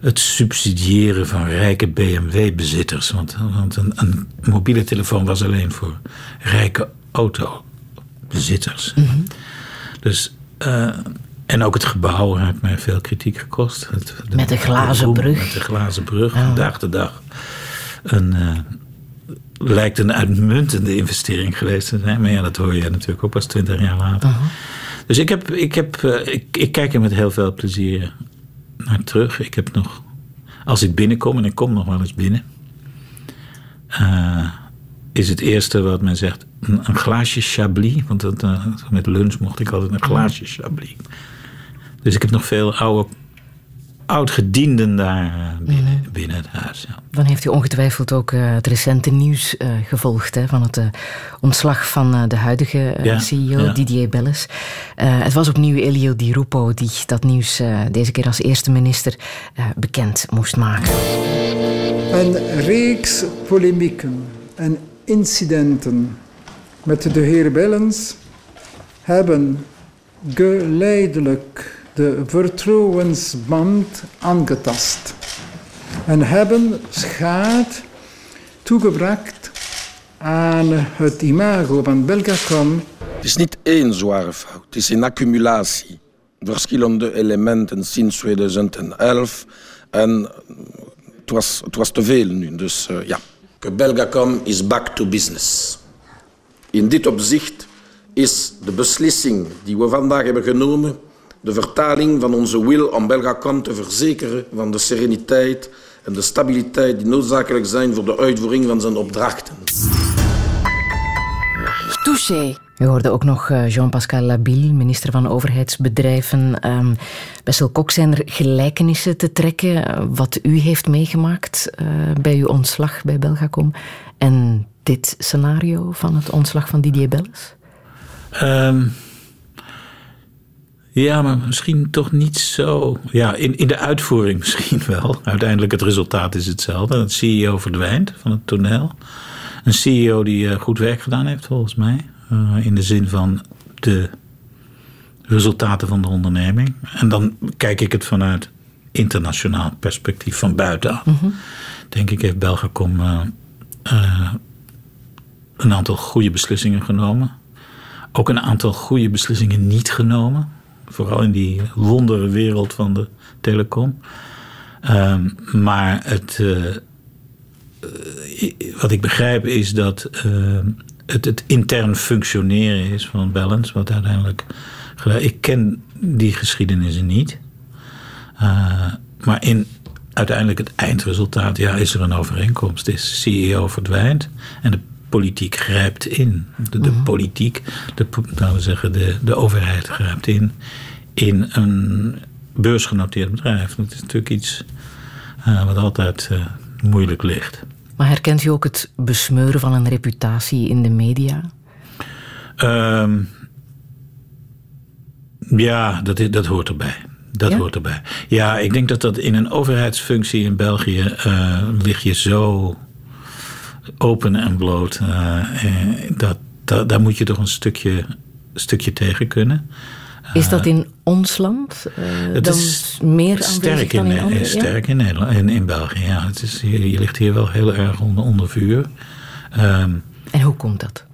het subsidiëren van rijke BMW-bezitters. Want, want een, een mobiele telefoon was alleen voor rijke autobezitters. Dus, eh, en ook het gebouw heeft mij veel kritiek gekost. Het, Met de glazen brug. Met de glazen brug, Ah. van dag. Een, eh, lijkt een uitmuntende investering geweest te zijn. Maar ja, dat hoor je natuurlijk ook pas twintig jaar later. Dus ik, heb, ik, heb, eh, ik, ik kijk er met heel veel plezier naar terug. Ik heb nog, als ik binnenkom, en ik kom nog wel eens binnen, eh, is het eerste wat men zegt een, een glaasje Chablis. Want dat, eh, met lunch mocht ik altijd een glaasje Chablis. Dus ik heb nog veel oude, oud-gedienden daar eh, binnen, binnen het huis. Ja. Dan heeft u ongetwijfeld ook eh, het recente nieuws eh, gevolgd hè, van het eh, ontslag van eh, de huidige Ja, CEO, ja. Didier Belles. Eh, het was opnieuw Elio Di Rupo die dat nieuws eh, deze keer als eerste minister eh, bekend moest maken. Een reeks polemieken en incidenten met de heer Bellens hebben geleidelijk de vertrouwensband aangetast en hebben schade toegebracht aan het imago van Belgacom Het is niet één zware fout, het is een accumulatie. Verschillende elementen sinds 2011 en het was, het was te veel nu, dus eh, ja. Belgacom is back to business. In dit opzicht is de beslissing die we vandaag hebben genomen de vertaling van onze wil om Belgacom te verzekeren van de sereniteit en de stabiliteit die noodzakelijk zijn voor de uitvoering van zijn opdrachten. Touché. U hoorde ook nog eh, Jean-Pascal Labille, minister van Overheidsbedrijven. Um, Bessel Kok, zijn er gelijkenissen te trekken eh, wat u heeft meegemaakt uh, bij uw ontslag bij Belgacom en dit scenario van het ontslag van Didier Belles? Um, ja, maar misschien toch niet zo. Ja, in, in de uitvoering [laughs] misschien wel. Uiteindelijk het resultaat is hetzelfde. Het CEO verdwijnt van het toneel. Een CEO die uh, goed werk gedaan heeft, volgens mij. Uh, in de zin van de resultaten van de onderneming. En dan kijk ik het vanuit internationaal perspectief van buitenaf. Mm -hmm. Denk ik heeft Belgacom uh, een aantal goede beslissingen genomen. Ook een aantal goede beslissingen niet genomen. Vooral in die wondere wereld van de telecom. Um, maar het, wat ik begrijp is dat uh, het, het intern functioneren is van Balance. Wat uiteindelijk. Ik ken die geschiedenissen niet. Uh, maar in uiteindelijk het eindresultaat ja, is er een overeenkomst. Is CEO verdwijnt en de politiek grijpt in. De, de mm-hmm. politiek, de, laten we zeggen, de, de overheid grijpt in in een beursgenoteerd bedrijf. Dat is natuurlijk iets uh, wat altijd uh, moeilijk ligt. Maar herkent u ook het besmeuren van een reputatie in de media? Um, ja, dat, dat hoort erbij. Dat ja? hoort erbij. Ja, ik denk dat dat in een overheidsfunctie in België uh, lig je zo open en bloot. dat, dat, daar moet je toch een stukje, stukje tegen kunnen. Is dat in ons land uh, het dan is meer sterk in, in, andere, sterk in, Nederland, in, in België, ja. Het is, je, je ligt hier wel heel erg onder, onder vuur. Um, en hoe komt dat?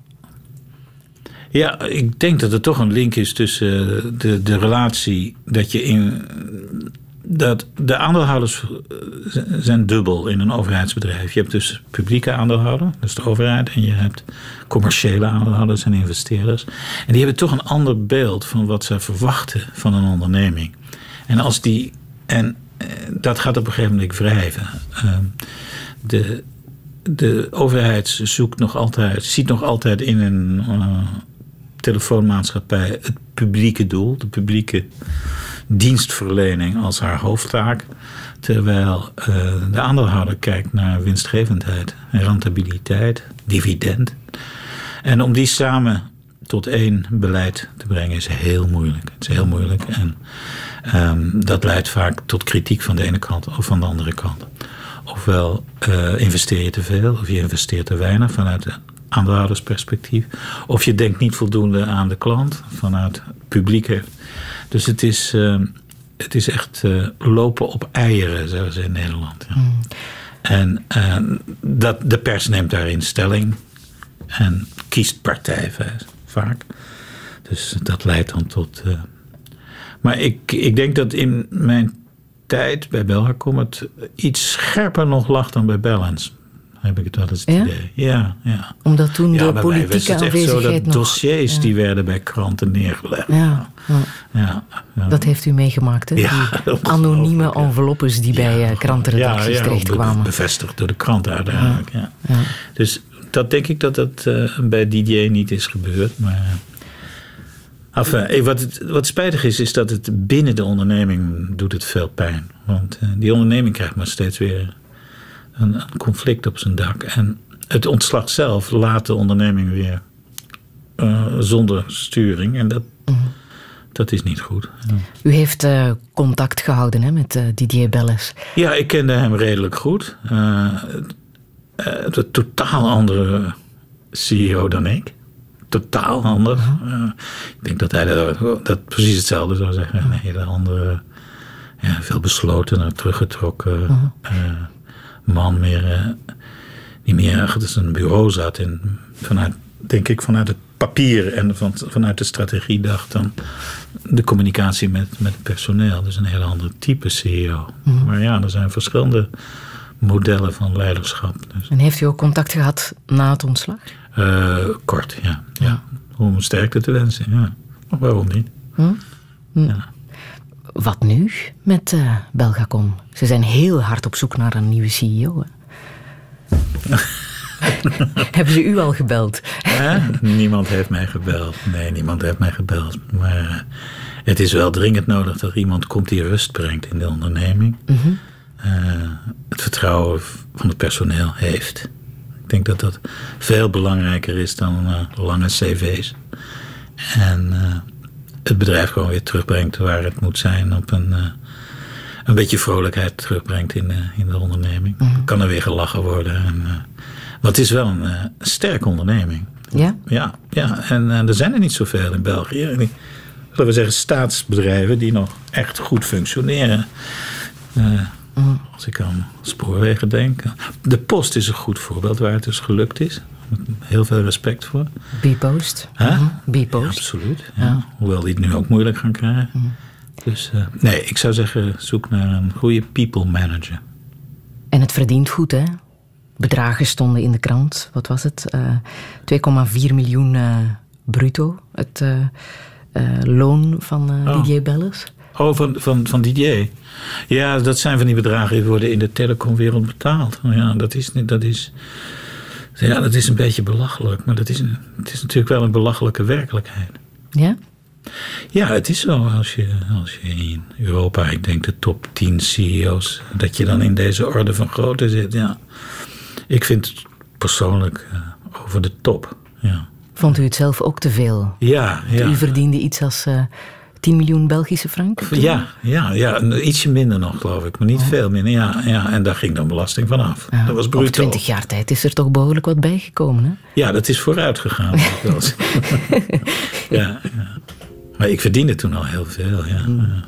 Ja, ik denk dat er toch een link is tussen de, de relatie dat je in. Dat de aandeelhouders zijn dubbel in een overheidsbedrijf. Je hebt dus publieke aandeelhouder, dus de overheid, en je hebt commerciële aandeelhouders en investeerders. En die hebben toch een ander beeld van wat ze verwachten van een onderneming. En als die. En dat gaat op een gegeven moment wrijven. De, de overheid zoekt nog altijd, ziet nog altijd in een uh, telefoonmaatschappij het publieke doel, de publieke dienstverlening als haar hoofdtaak. Terwijl uh, de aandeelhouder kijkt naar winstgevendheid en rentabiliteit, dividend. En om die samen tot één beleid te brengen is heel moeilijk. Het is heel moeilijk. En ehm, dat leidt vaak tot kritiek van de ene kant of van de andere kant. Ofwel uh, investeer je te veel of je investeert te weinig vanuit de aandeelhoudersperspectief. Of je denkt niet voldoende aan de klant vanuit publieke. Dus het is, uh, het is echt uh, lopen op eieren, zeggen ze in Nederland. Ja. Mm. En dat, de pers neemt daarin stelling en kiest partij vaak. Dus dat leidt dan tot. Maar ik, ik denk dat in mijn tijd bij Belgacom het iets scherper nog lag dan bij Balance. Heb ik het wel eens het ja? idee. Ja, ja. Omdat toen ja, de politieke was het echt zo dat nog, dossiers ja. die werden bij kranten neergelegd. Ja, ja. Dat heeft u meegemaakt, hè? Die [laughs] anonieme enveloppes die bij uh, krantenredacties ja, terechtkwamen. bevestigd door de kranten uiteindelijk. Ja. Dus dat denk ik dat dat uh, bij Didier niet is gebeurd. Maar. Enfin, wat, het, wat spijtig is, is dat het binnen de onderneming doet het veel pijn. Want uh, die onderneming krijgt maar steeds weer een, een, conflict op zijn dak. En het ontslag zelf laat de onderneming weer uh, zonder sturing. En dat, mm. dat is niet goed. Ja. U heeft uh, contact gehouden hè, met Didier Belles. Ja, ik kende hem redelijk goed. een totaal andere CEO dan ik totaal anders. Uh, ik denk dat hij dat, dat, precies hetzelfde zou zeggen. Een hele andere, ja, veel beslotener, teruggetrokken -huh. Man. Meer, die meer achter zijn bureau zat. En vanuit, denk ik, vanuit het papier en van, vanuit de strategie dacht dan de communicatie met, met het personeel. Dus een hele andere type CEO. -huh. Maar ja, er zijn verschillende modellen van leiderschap. Dus. En heeft u ook contact gehad na het ontslag? Uh, kort, ja. ja. Om sterkte te wensen, ja. Waarom niet? Hm? Hm. Ja. Wat nu met uh, Belgacom? Ze zijn heel hard op zoek naar een nieuwe CEO. [laughs] Hebben ze u al gebeld? Ja, niemand heeft mij gebeld. Nee, niemand heeft mij gebeld. Maar uh, het is wel dringend nodig dat er iemand komt die rust brengt in de onderneming. Mm -hmm. het vertrouwen van het personeel heeft. Ik denk dat dat veel belangrijker is dan uh, lange cv's. En het bedrijf gewoon weer terugbrengt waar het moet zijn. Op een, uh, een beetje vrolijkheid terugbrengt in, in de onderneming. Mm -hmm. Kan er weer gelachen worden. En, wat is wel een sterke onderneming. Ja? Ja, ja. en er zijn er niet zoveel in België. En laten we zeggen, staatsbedrijven die nog echt goed functioneren. Mm. Als ik aan spoorwegen denk. De post is een goed voorbeeld waar het dus gelukt is. Heel veel respect voor. B-post. Huh? -hmm. B-post. Ja, absoluut. Ja. Ja. Hoewel die het nu ook moeilijk gaan krijgen. Mm. Dus uh, nee, ik zou zeggen, zoek naar een goede people manager. En het verdient goed, hè? Bedragen stonden in de krant. Wat was het? Uh, 2,4 miljoen uh, bruto. Het loon van oh. Didier Belles. Oh, van, van, van Didier. Ja, dat zijn van die bedragen die worden in de telecomwereld betaald. Ja, dat is, dat is, ja, dat is een beetje belachelijk. Maar dat is, een, het is natuurlijk wel een belachelijke werkelijkheid. Ja? Ja, het is zo. Als je, als je in Europa, ik denk de top 10 CEO's, dat je dan in deze orde van grootte zit. Ja. Ik vind het persoonlijk uh, over de top. Ja. Vond u het zelf ook te veel? Ja, ja. U verdiende iets als... Uh, 10 miljoen Belgische frank? Ja, ja, ja, ietsje minder nog, geloof ik. Maar niet oh. veel minder. Ja, ja, en daar ging dan belasting vanaf. Ja. Dat was bruto. Op 20 jaar tijd is er toch behoorlijk wat bijgekomen, hè? Ja, dat is vooruit gegaan. [laughs] ja, ja, Maar ik verdiende toen al heel veel, ja. Hmm.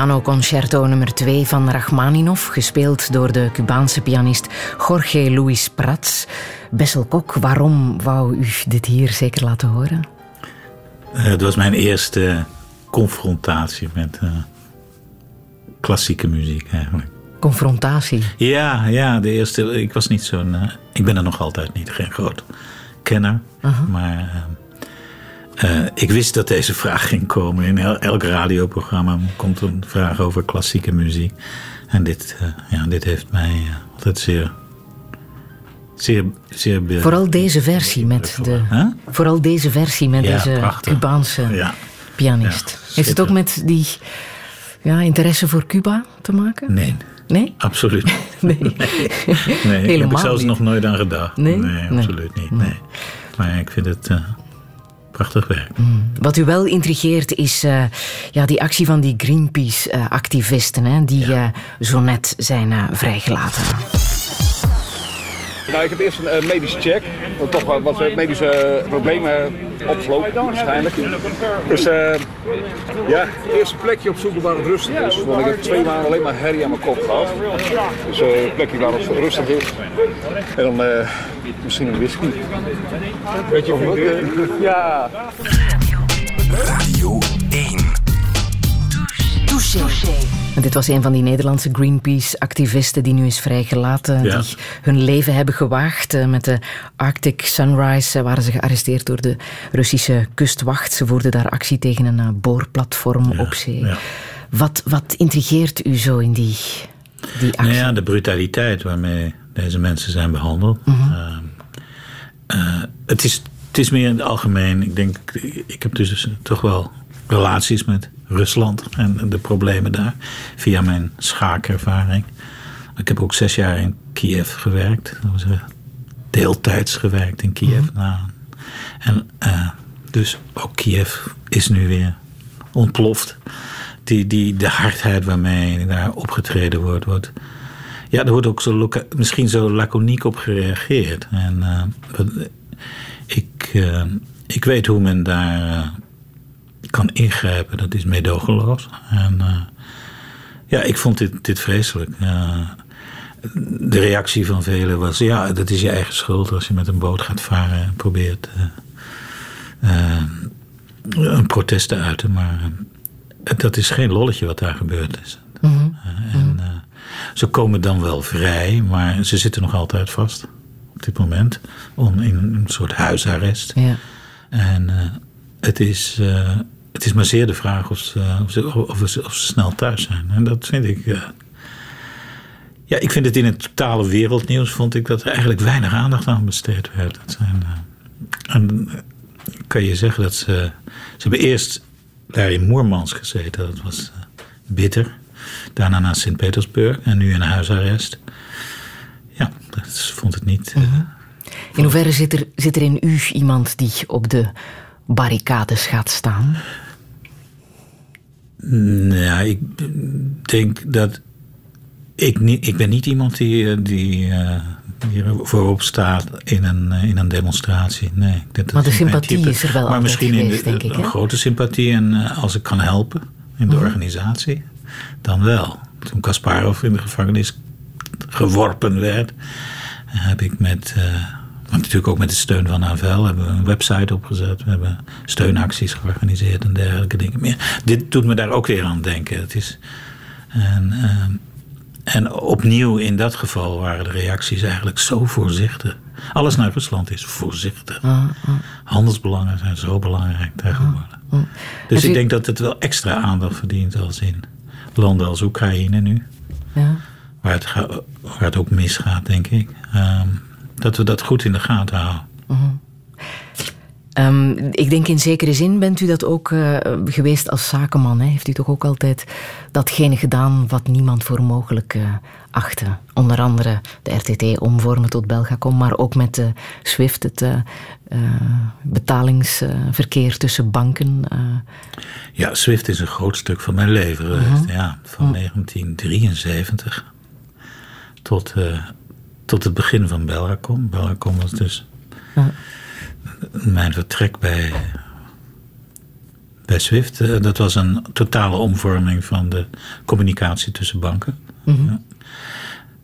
Pianoconcerto nummer 2 van Rachmaninoff, gespeeld door de Cubaanse pianist Jorge Luis Prats. Bessel Kok, waarom wou u dit hier zeker laten horen? Uh, het was mijn eerste confrontatie met uh, klassieke muziek eigenlijk. Confrontatie? Ja, ja, de eerste. Ik was niet zo'n. Uh, ik ben er nog altijd niet, geen groot kenner. -huh. Maar uh, ik wist dat deze vraag ging komen. In elk radioprogramma komt een vraag over klassieke muziek. En dit, uh, ja, dit heeft mij uh, altijd zeer. Zeer, zeer vooral deze versie met de. Huh? Vooral deze versie met ja, deze prachtig. Cubaanse ja. pianist. heeft het ook met die ja, interesse voor Cuba te maken? Nee. Nee? Absoluut niet. [laughs] [laughs] Nee. nee. nee. Daar heb ik zelfs niet. nog nooit aan gedacht. Nee? nee absoluut niet. Nee. Maar ik vind het prachtig werk. Mm. Wat u wel intrigeert is uh, ja, die actie van die Greenpeace-activisten, uh, die ja. uh, zo net zijn vrijgelaten. Nou, ik heb eerst een medische check. Want toch wat, wat medische problemen opgelopen, waarschijnlijk. Dus ja, het eerste plekje op zoeken waar het rustig is. Want ik heb twee maanden alleen maar herrie aan mijn kop gehad. Dus een plekje waar het rustig is. En dan misschien een whisky. Weet je hoe het [laughs] Ja. Radio 1. Touché. En dit was een van die Nederlandse Greenpeace-activisten die nu is vrijgelaten. Ja. Die hun leven hebben gewaagd. Uh, met de Arctic Sunrise uh, waren ze gearresteerd door de Russische kustwacht. Ze voerden daar actie tegen een uh, boorplatform Ja, op zee. ja. Wat, wat intrigeert u zo in die, die actie? Nou ja, de brutaliteit waarmee deze mensen zijn behandeld. Mhm. Uh, uh, het, is, het is meer in het algemeen. Ik denk, ik heb dus toch wel relaties met Rusland en de problemen daar via mijn schaakervaring. Ik heb ook zes jaar in Kiev gewerkt. Dat was uh, deeltijds gewerkt in Kiev. Mhm. Nou, en uh, dus ook Kiev is nu weer ontploft. Die, die, de hardheid waarmee daar opgetreden wordt, wordt ja, er wordt ook zo misschien zo laconiek op gereageerd. En uh, ik, uh, ik weet hoe men daar kan ingrijpen. Dat is meedogenloos. En uh, ja, ik vond dit, dit vreselijk. de reactie van velen was: ja, dat is je eigen schuld als je met een boot gaat varen en probeert een protest te uiten. Maar dat is geen lolletje wat daar gebeurd is. Mhm. Mm -hmm. en, ze komen dan wel vrij, maar ze zitten nog altijd vast op dit moment. Om in een soort huisarrest. Ja. En uh, het, is, uh, het is maar zeer de vraag of ze, of ze, of ze, of ze snel thuis zijn. En dat vind ik. Uh, ja, ik vind het in het totale wereldnieuws vond ik dat er eigenlijk weinig aandacht aan besteed werd. Dat zijn, en kan je zeggen dat ze. Ze hebben eerst daar in Moermans gezeten, dat was bitter. Daarna naar Sint-Petersburg en nu in huisarrest. Ja, dat vond het niet. Mhm. in hoeverre zit er, zit er in u iemand die op de barricades gaat staan? Nou, ik denk dat. Ik, niet, ik ben niet iemand die, die, uh, die er voorop staat in een, in een demonstratie. Nee, dat, maar de sympathie is er wel maar misschien geweest, in de, denk ik. Een grote sympathie en uh, als ik kan helpen in de -huh. organisatie dan wel. Toen Kasparov in de gevangenis geworpen werd, heb ik met, uh, natuurlijk ook met de steun van AVL, hebben we een website opgezet. We hebben steunacties georganiseerd en dergelijke dingen meer. Dit doet me daar ook weer aan denken. Het is, en, uh, en opnieuw in dat geval waren de reacties eigenlijk zo voorzichtig. Alles naar Rusland is voorzichtig. Uh, uh. Handelsbelangen zijn zo belangrijk tegenwoordig. Dus ik denk dat het wel extra aandacht verdient als in landen als Oekraïne nu. Ja. Waar, het waar het ook misgaat, denk ik. Um, dat we dat goed in de gaten houden. Uh -huh. um, ik denk in zekere zin bent u dat ook uh, geweest als zakenman. Hè? Heeft u toch ook altijd datgene gedaan wat niemand voor mogelijk uh, achtte? Onder andere de RTT omvormen tot Belgacom, maar ook met uh, SWIFT, het betalingsverkeer tussen banken. Ja, SWIFT is een groot stuk van mijn leven geweest. -huh. ja, van uh -huh. 1973 tot, uh, tot het begin van Belgacom. Belgacom was dus uh mijn vertrek bij, bij Swift. Eh, dat was een totale omvorming van de communicatie tussen banken. Mhm. Ja.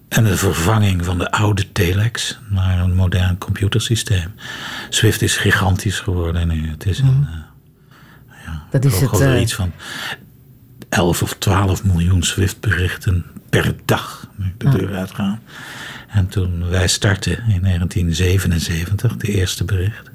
En de vervanging van de oude telex naar een modern computersysteem. Swift is gigantisch geworden nu. Het is een, eh, Dat is het. over eh, iets van 11 of 12 miljoen Swift-berichten per dag de deur uitgaan. En toen wij startten in 1977, de eerste bericht.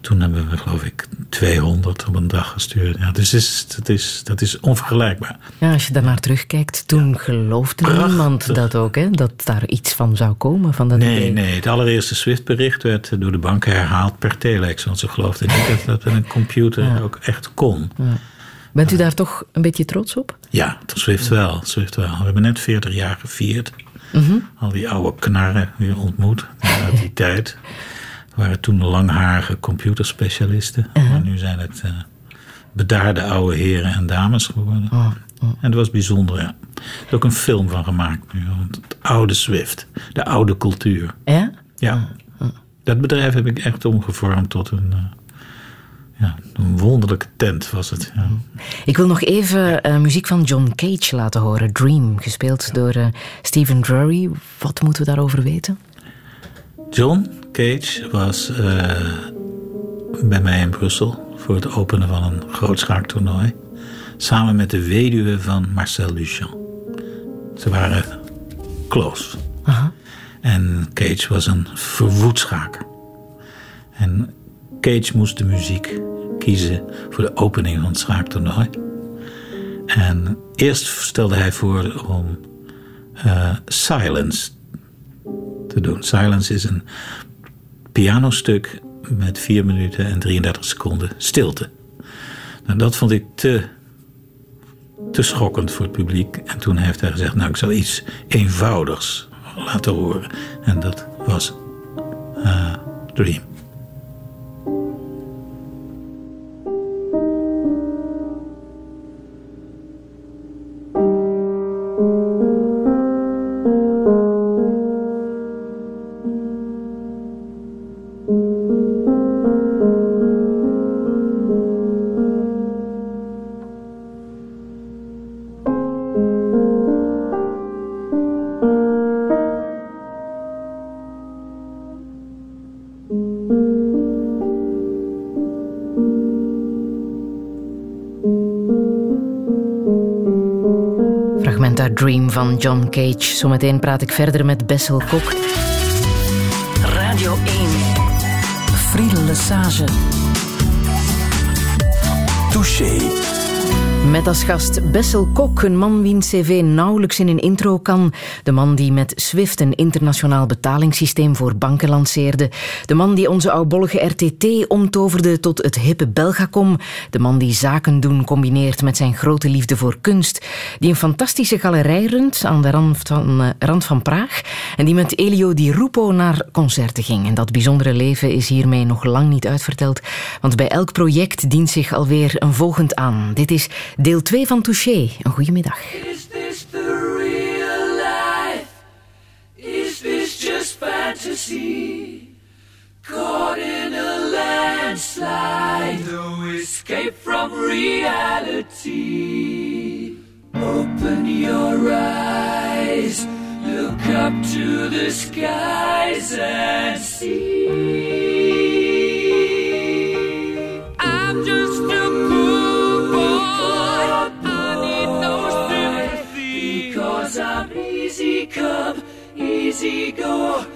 Toen hebben we, geloof ik, 200 op een dag gestuurd. Ja, dus is, dat, is, dat is onvergelijkbaar. ja, als je daarnaar terugkijkt, toen geloofde niemand dat ook, hè? Dat daar iets van zou komen. Van dat Nee, idee. nee, het allereerste Swift-bericht werd door de banken herhaald per telex. Want ze geloofden niet dat dat met een computer Ja. ook echt kon. Ja. Bent u daar toch een beetje trots op? Ja, Swift wel, Swift wel. We hebben net 40 jaar gevierd. Mhm. Al die oude knarren weer ontmoet uit die [laughs] tijd. waren toen langharige computerspecialisten. Maar nu zijn het eh, bedaarde oude heren en dames geworden. Oh, En dat was bijzonder, ja. Er is ook een film van gemaakt nu. want Het oude Swift, de oude cultuur. Ja? Ja. Dat bedrijf heb ik echt omgevormd tot een, eh, ja, een wonderlijke tent was het. Ja. Ik wil nog even eh, muziek van John Cage laten horen. Dream, gespeeld door eh, Stephen Drury. Wat moeten we daarover weten? John Cage was eh, bij mij in Brussel voor het openen van een groot schaaktoernooi. Samen met de weduwe van Marcel Duchamp. Ze waren close. Aha. En Cage was een verwoed schaker. En Cage moest de muziek kiezen voor de opening van het schaaktoernooi. En eerst stelde hij voor om eh, Silence te doen. Silence is een pianostuk met 4 minuten en 33 seconden stilte. Nou, dat vond ik te, te schokkend voor het publiek. En toen heeft hij gezegd, nou ik zal iets eenvoudigs laten horen. En dat was eh, Dream. Van John Cage. Zometeen praat ik verder met Bessel Kok. Radio 1. Friedel Lesage. Touché. Met als gast Bessel Kok, een man wiens cv nauwelijks in een intro kan. De man die met Swift een internationaal betalingssysteem voor banken lanceerde. De man die onze oudbollige RTT omtoverde tot het hippe Belgacom. De man die zaken doen combineert met zijn grote liefde voor kunst. Die een fantastische galerij runt aan de rand van, eh, rand van Praag. En die met Elio Di Rupo naar concerten ging. En dat bijzondere leven is hiermee nog lang niet uitverteld. Want bij elk project dient zich alweer een volgend aan. Dit is deel 2 van Touché. Een goede middag. Is this the real life? Is this just fantasy? Caught in a landslide, no escape from reality. Open your eyes, look up to the skies and see. I'm just a go.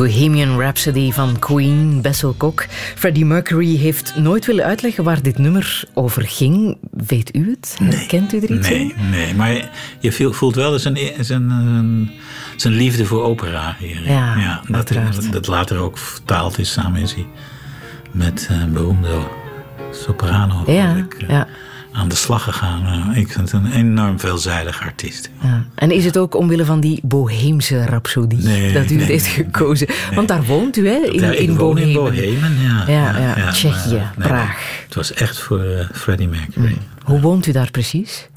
Bohemian Rhapsody van Queen, Bessel Kok. Freddie Mercury heeft nooit willen uitleggen waar dit nummer over ging. Weet u het? Kent u er iets Nee, in? nee, maar je voelt- wel zijn, zijn, zijn, zijn liefde voor opera hier. Ja, dat, uiteraard. dat later ook vertaald is samen is hij met een beroemde soprano Ja, ik, eh, ja, aan de slag gegaan. Eh, Ik vind het een enorm veelzijdig artiest. ja. En is het ook omwille van die boheemse rhapsodie Nee, [laughs] dat u nee, het heeft gekozen? Want daar woont u, hè? In, Ja, in woon in Bohemen. Bohemen, ja. Ja, ja, Tsjechië, Praag. het was echt voor eh, Freddie Mercury. Hoe woont u daar precies?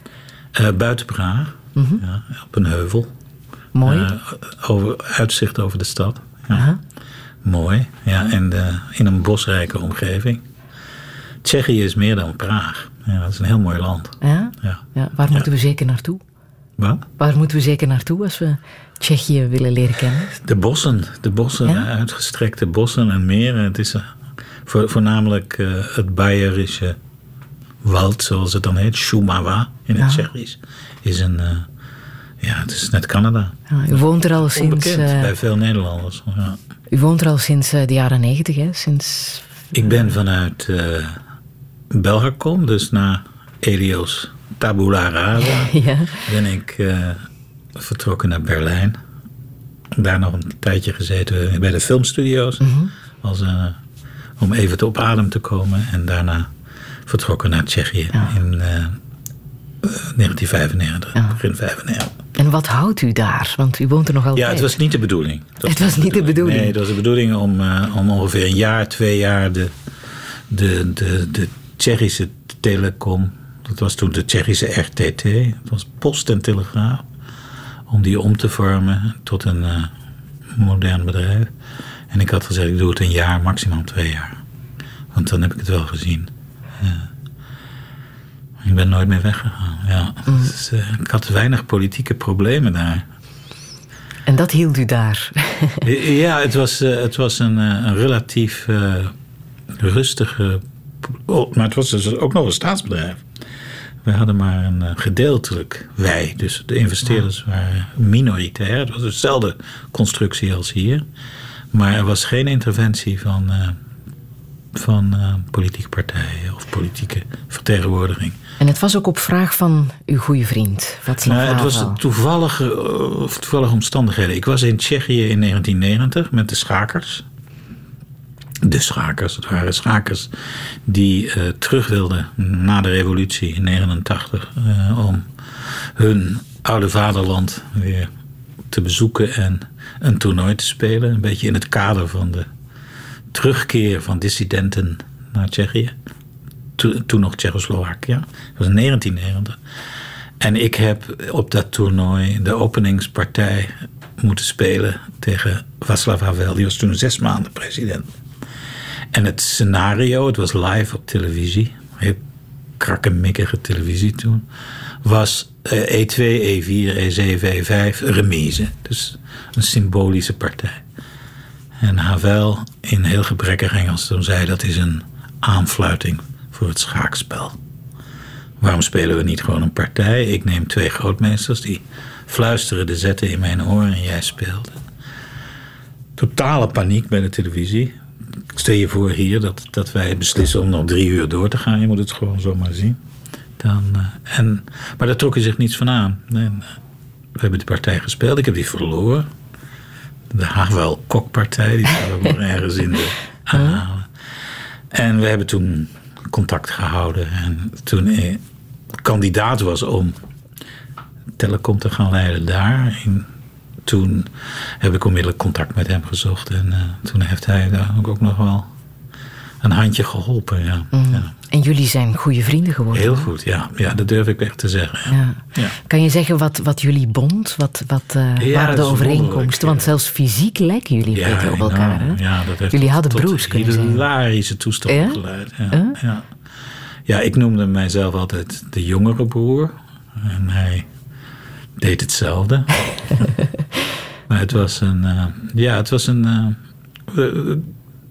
Eh, buiten Praag, Mhm. ja, op een heuvel. Mooi. Over, uitzicht over de stad. Mooi, ja, en de, in een bosrijke omgeving. Tsjechië is meer dan Praag. Ja, dat is een heel mooi land. Ja? Ja. Ja, waar moeten we zeker naartoe? Wat? Waar moeten we zeker naartoe als we Tsjechië willen leren kennen? De bossen, de bossen, uitgestrekte bossen en meren. Het is eh, voor, voornamelijk eh, het Bayerische woud, zoals het dan heet, Shumava in het Ja. Tsjechisch. Is een, eh, ja, het is net Canada. Ja, u woont er al sinds, Onbekend eh, bij veel Nederlanders. Ja. u woont er al sinds de jaren negentig, hè? Sinds... Ik ben vanuit Belgacom, dus na Elios Tabula Rasa, [laughs] Ja. ben ik eh, vertrokken naar Berlijn. Daar nog een tijdje gezeten bij de filmstudio's. Mhm. als, eh, om even te op adem te komen. En daarna vertrokken naar Tsjechië in eh, eh, 1995, begin 95. En wat houdt u daar? Want u woont er nog altijd. Ja, het was niet de bedoeling. [laughs] Het was niet de bedoeling. Nee, het was de bedoeling om, om ongeveer een jaar, twee jaar de, de, de, de Tsjechische telecom, dat was toen de Tsjechische RTT, dat was Post en Telegraaf, om die om te vormen tot een eh, modern bedrijf. En ik had gezegd, ik doe het een jaar, maximaal twee jaar. Want dan heb ik het wel gezien. Ja. Ik ben nooit meer weggegaan. Ja. Dus, eh, ik had weinig politieke problemen daar. En dat hield u daar. [laughs] Ja, het was, eh, het was een, een relatief eh, rustige. Oh, maar het was dus ook nog een staatsbedrijf. We hadden maar een eh, gedeeltelijk wij. Dus de investeerders waren minoritair. Het was dezelfde constructie als hier. Maar er was geen interventie van, eh, van eh, politieke partijen of politieke vertegenwoordiging. En het was ook op vraag van uw goede vriend, Václav Nou, het was toevallige, toevallige omstandigheden. Ik was in Tsjechië in 1990 met de schakers. De schakers, het waren schakers die uh, terug wilden na de revolutie in 89 uh, om hun oude vaderland weer te bezoeken en een toernooi te spelen. Een beetje in het kader van de terugkeer van dissidenten naar Tsjechië. toen nog Tsjechoslowakije. Dat was in 1990. En ik heb op dat toernooi de openingspartij moeten spelen tegen Václav Havel. Die was toen zes maanden president. En het scenario, het was live op televisie. Heel krakkemikkige televisie toen. Was E2, E4, E7, E5, remise. Dus een symbolische partij. En Havel in heel gebrekkig Engels toen zei dat is een aanfluiting voor het schaakspel. Waarom spelen we niet gewoon een partij? Ik neem twee grootmeesters die fluisteren de zetten in mijn oren en jij speelt. Totale paniek bij de televisie. Stel je voor hier dat, dat wij beslissen om nog drie uur door te gaan. Je moet het gewoon zomaar zien. Dan, uh, en, maar daar trok zich niets van aan. En, uh, we hebben de partij gespeeld. Ik heb die verloren. De Havel Kokpartij. Die ook nog ergens in de [laughs] aanhalen. En we hebben toen contact gehouden. En toen ik kandidaat was om telecom te gaan leiden daar. En toen heb ik onmiddellijk contact met hem gezocht. En uh, toen heeft hij daar ook nog wel een handje geholpen. Ja. Mm. ja. En jullie zijn goede vrienden geworden. Heel goed, ja. ja dat durf ik echt te zeggen. Ja. Ja. Kan je zeggen wat, wat jullie bond? Wat, wat uh, waren de overeenkomsten? Want zelfs fysiek lijken jullie op elkaar. Hè? Ja, dat heeft jullie hadden broers kunnen zijn. hilarische toestanden geleid. Ja? Ja. ja, ik noemde mijzelf altijd de jongere broer. En hij deed hetzelfde. [laughs] maar het was een. Uh, ja, het was een. Uh,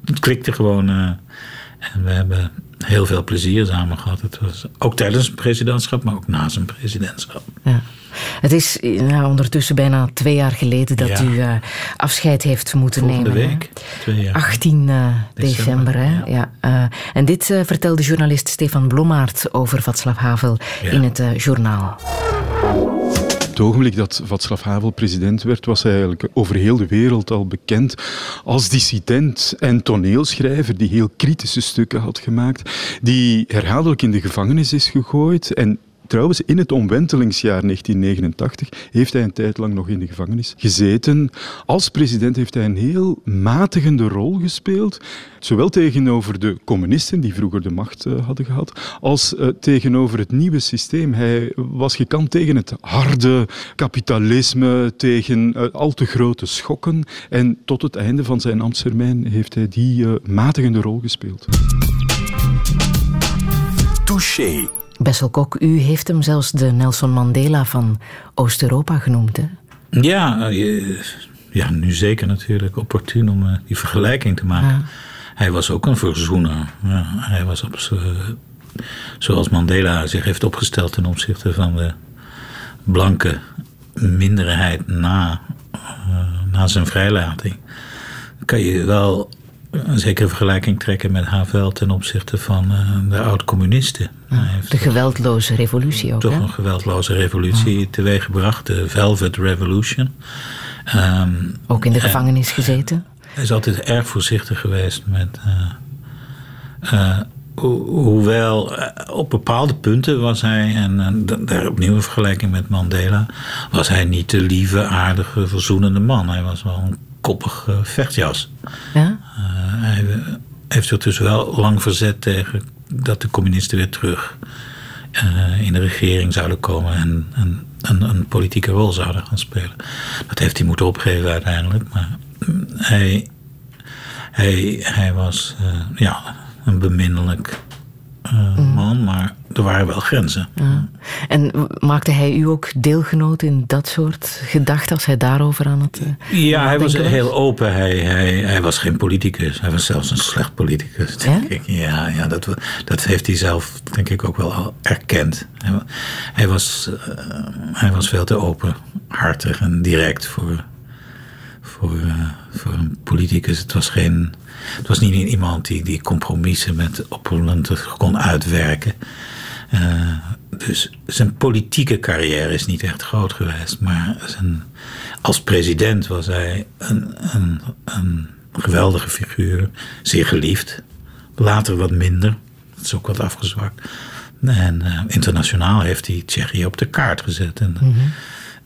het klikte gewoon. En we hebben heel veel plezier samen gehad. Het was ook tijdens zijn presidentschap, maar ook na zijn presidentschap. Ja. Het is nou, ondertussen bijna twee jaar geleden dat Ja. u uh, afscheid heeft moeten Volgende nemen. week, twee jaar. 18 uh, december. hè? Ja. Uh, en dit vertelde journalist Stefan Blommaert over Václav Havel in het journaal. Het ogenblik dat Václav Havel president werd, was hij eigenlijk over heel de wereld al bekend als dissident en toneelschrijver die heel kritische stukken had gemaakt, die herhaaldelijk in de gevangenis is gegooid en Trouwens, in het omwentelingsjaar 1989 heeft hij een tijd lang nog in de gevangenis gezeten. Als president heeft hij een heel matigende rol gespeeld. Zowel tegenover de communisten, die vroeger de macht uh, hadden gehad, als uh, tegenover het nieuwe systeem. Hij was gekant tegen het harde kapitalisme, tegen uh, al te grote schokken. En tot het einde van zijn ambtstermijn heeft hij die matigende rol gespeeld. Touché. Bessel Kok, u heeft hem zelfs de Nelson Mandela van Oost-Europa genoemd, hè? Ja, je, ja, nu zeker natuurlijk opportun om uh, die vergelijking te maken. Ja. Hij was ook een verzoener. Ja, hij was op zoals Mandela zich heeft opgesteld ten opzichte van de blanke minderheid na, uh, na zijn vrijlating. Kan je wel een zekere vergelijking trekken met Havel ten opzichte van uh, de oud-communisten. De geweldloze revolutie ook. Toch hè? een geweldloze revolutie ja. teweeggebracht, de Velvet Revolution. Um, ook in de gevangenis gezeten? Hij is altijd erg voorzichtig geweest met. Uh, uh, ho hoewel eh, op bepaalde punten was hij, en daar opnieuw een vergelijking met Mandela, was hij niet de lieve, aardige, verzoenende man. Hij was wel een koppig uh, vechtjas. Ja? Uh, hij heeft zich dus wel lang verzet tegen dat de communisten weer terug in de regering zouden komen en, en een, een, politieke rol zouden gaan spelen. Dat heeft hij moeten opgeven uiteindelijk, maar hij, hij, hij was ja, een beminnelijk mm. man, maar er waren wel grenzen. Ja. En maakte hij u ook deelgenoot in dat soort gedachten als hij daarover aan het. Uh, ja, hij was heel open. Hij, hij, hij was geen politicus. Hij was zelfs een slecht politicus, denk ja? ik. Ja, ja dat, dat heeft hij zelf, denk ik, ook wel al erkend. Hij, hij, was, uh, hij was veel te openhartig en direct voor, voor, voor een politicus. Het was geen. Het was niet iemand die, die compromissen met opponenten kon uitwerken. Uh, dus zijn politieke carrière is niet echt groot geweest. Maar als president was hij een, een, een geweldige figuur, zeer geliefd. Later wat minder, dat is ook wat afgezwakt. En eh, internationaal heeft hij Tsjechië op de kaart gezet. En, Mhm.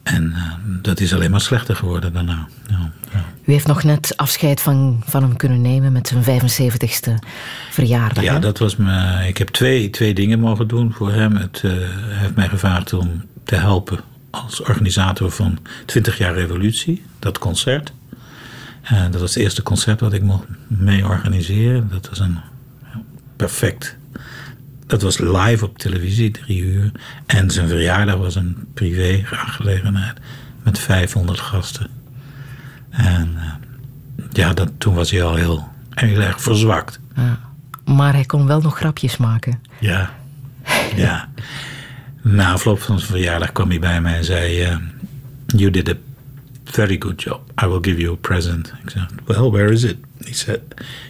En eh, dat is alleen maar slechter geworden daarna. Ja, ja. U heeft nog net afscheid van, van hem kunnen nemen met zijn 75ste verjaardag. Ja, hè? dat was me. Ik heb twee, twee dingen mogen doen voor hem. Het, eh, hij heeft mij gevraagd om te helpen als organisator van 20 jaar revolutie, dat concert. En dat was het eerste concert wat ik mocht mee organiseren. Dat was een perfect. Dat was live op televisie, drie uur. En zijn verjaardag was een privé aangelegenheid met 500 gasten. En eh, ja, dat, toen was hij al heel, heel erg verzwakt. Ja. Maar hij kon wel nog grapjes maken. Ja, [laughs] ja. Na afloop van zijn verjaardag kwam hij bij mij en zei: eh, You did a very good job. I will give you a present. Ik zei: Well, where is it? He said: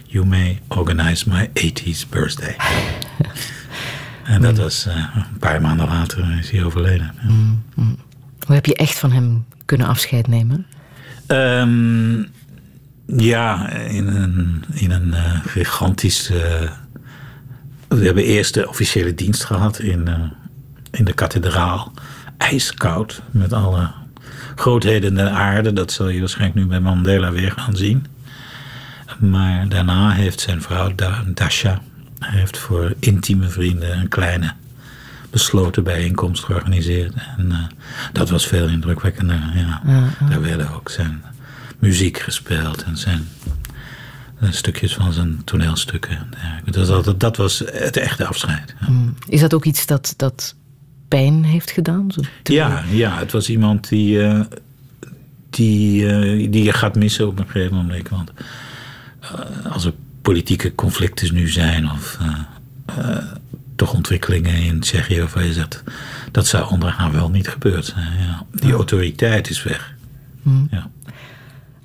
You may organize my 80th birthday. [laughs] en dat was eh, een paar maanden later is hij overleden. Ja. Mm, mm. Hoe heb je echt van hem kunnen afscheid nemen? Ehm, ja, in een, in een eh, gigantisch. eh, we hebben eerst de officiële dienst gehad in, eh, in de kathedraal. Ijskoud, met alle grootheden der aarde. Dat zul je waarschijnlijk nu bij Mandela weer gaan zien. Maar daarna heeft zijn vrouw Da- Dasha heeft voor intieme vrienden een kleine besloten bijeenkomst georganiseerd. En eh, dat was veel indrukwekkender. Ja. Daar werden ook zijn muziek gespeeld en zijn eh, stukjes van zijn toneelstukken. Dus dat, dat, dat was het echte afscheid. Ja. Mm. Is dat ook iets dat, dat pijn heeft gedaan? Ja, ja, het was iemand die, eh, die, die je gaat missen op een gegeven moment. Want als er politieke conflicten nu zijn of eh, eh, toch ontwikkelingen in Tsjechië waarvan je zegt dat zou onder haar wel niet gebeurd zijn. Ja. Die autoriteit is weg. Mm. Ja.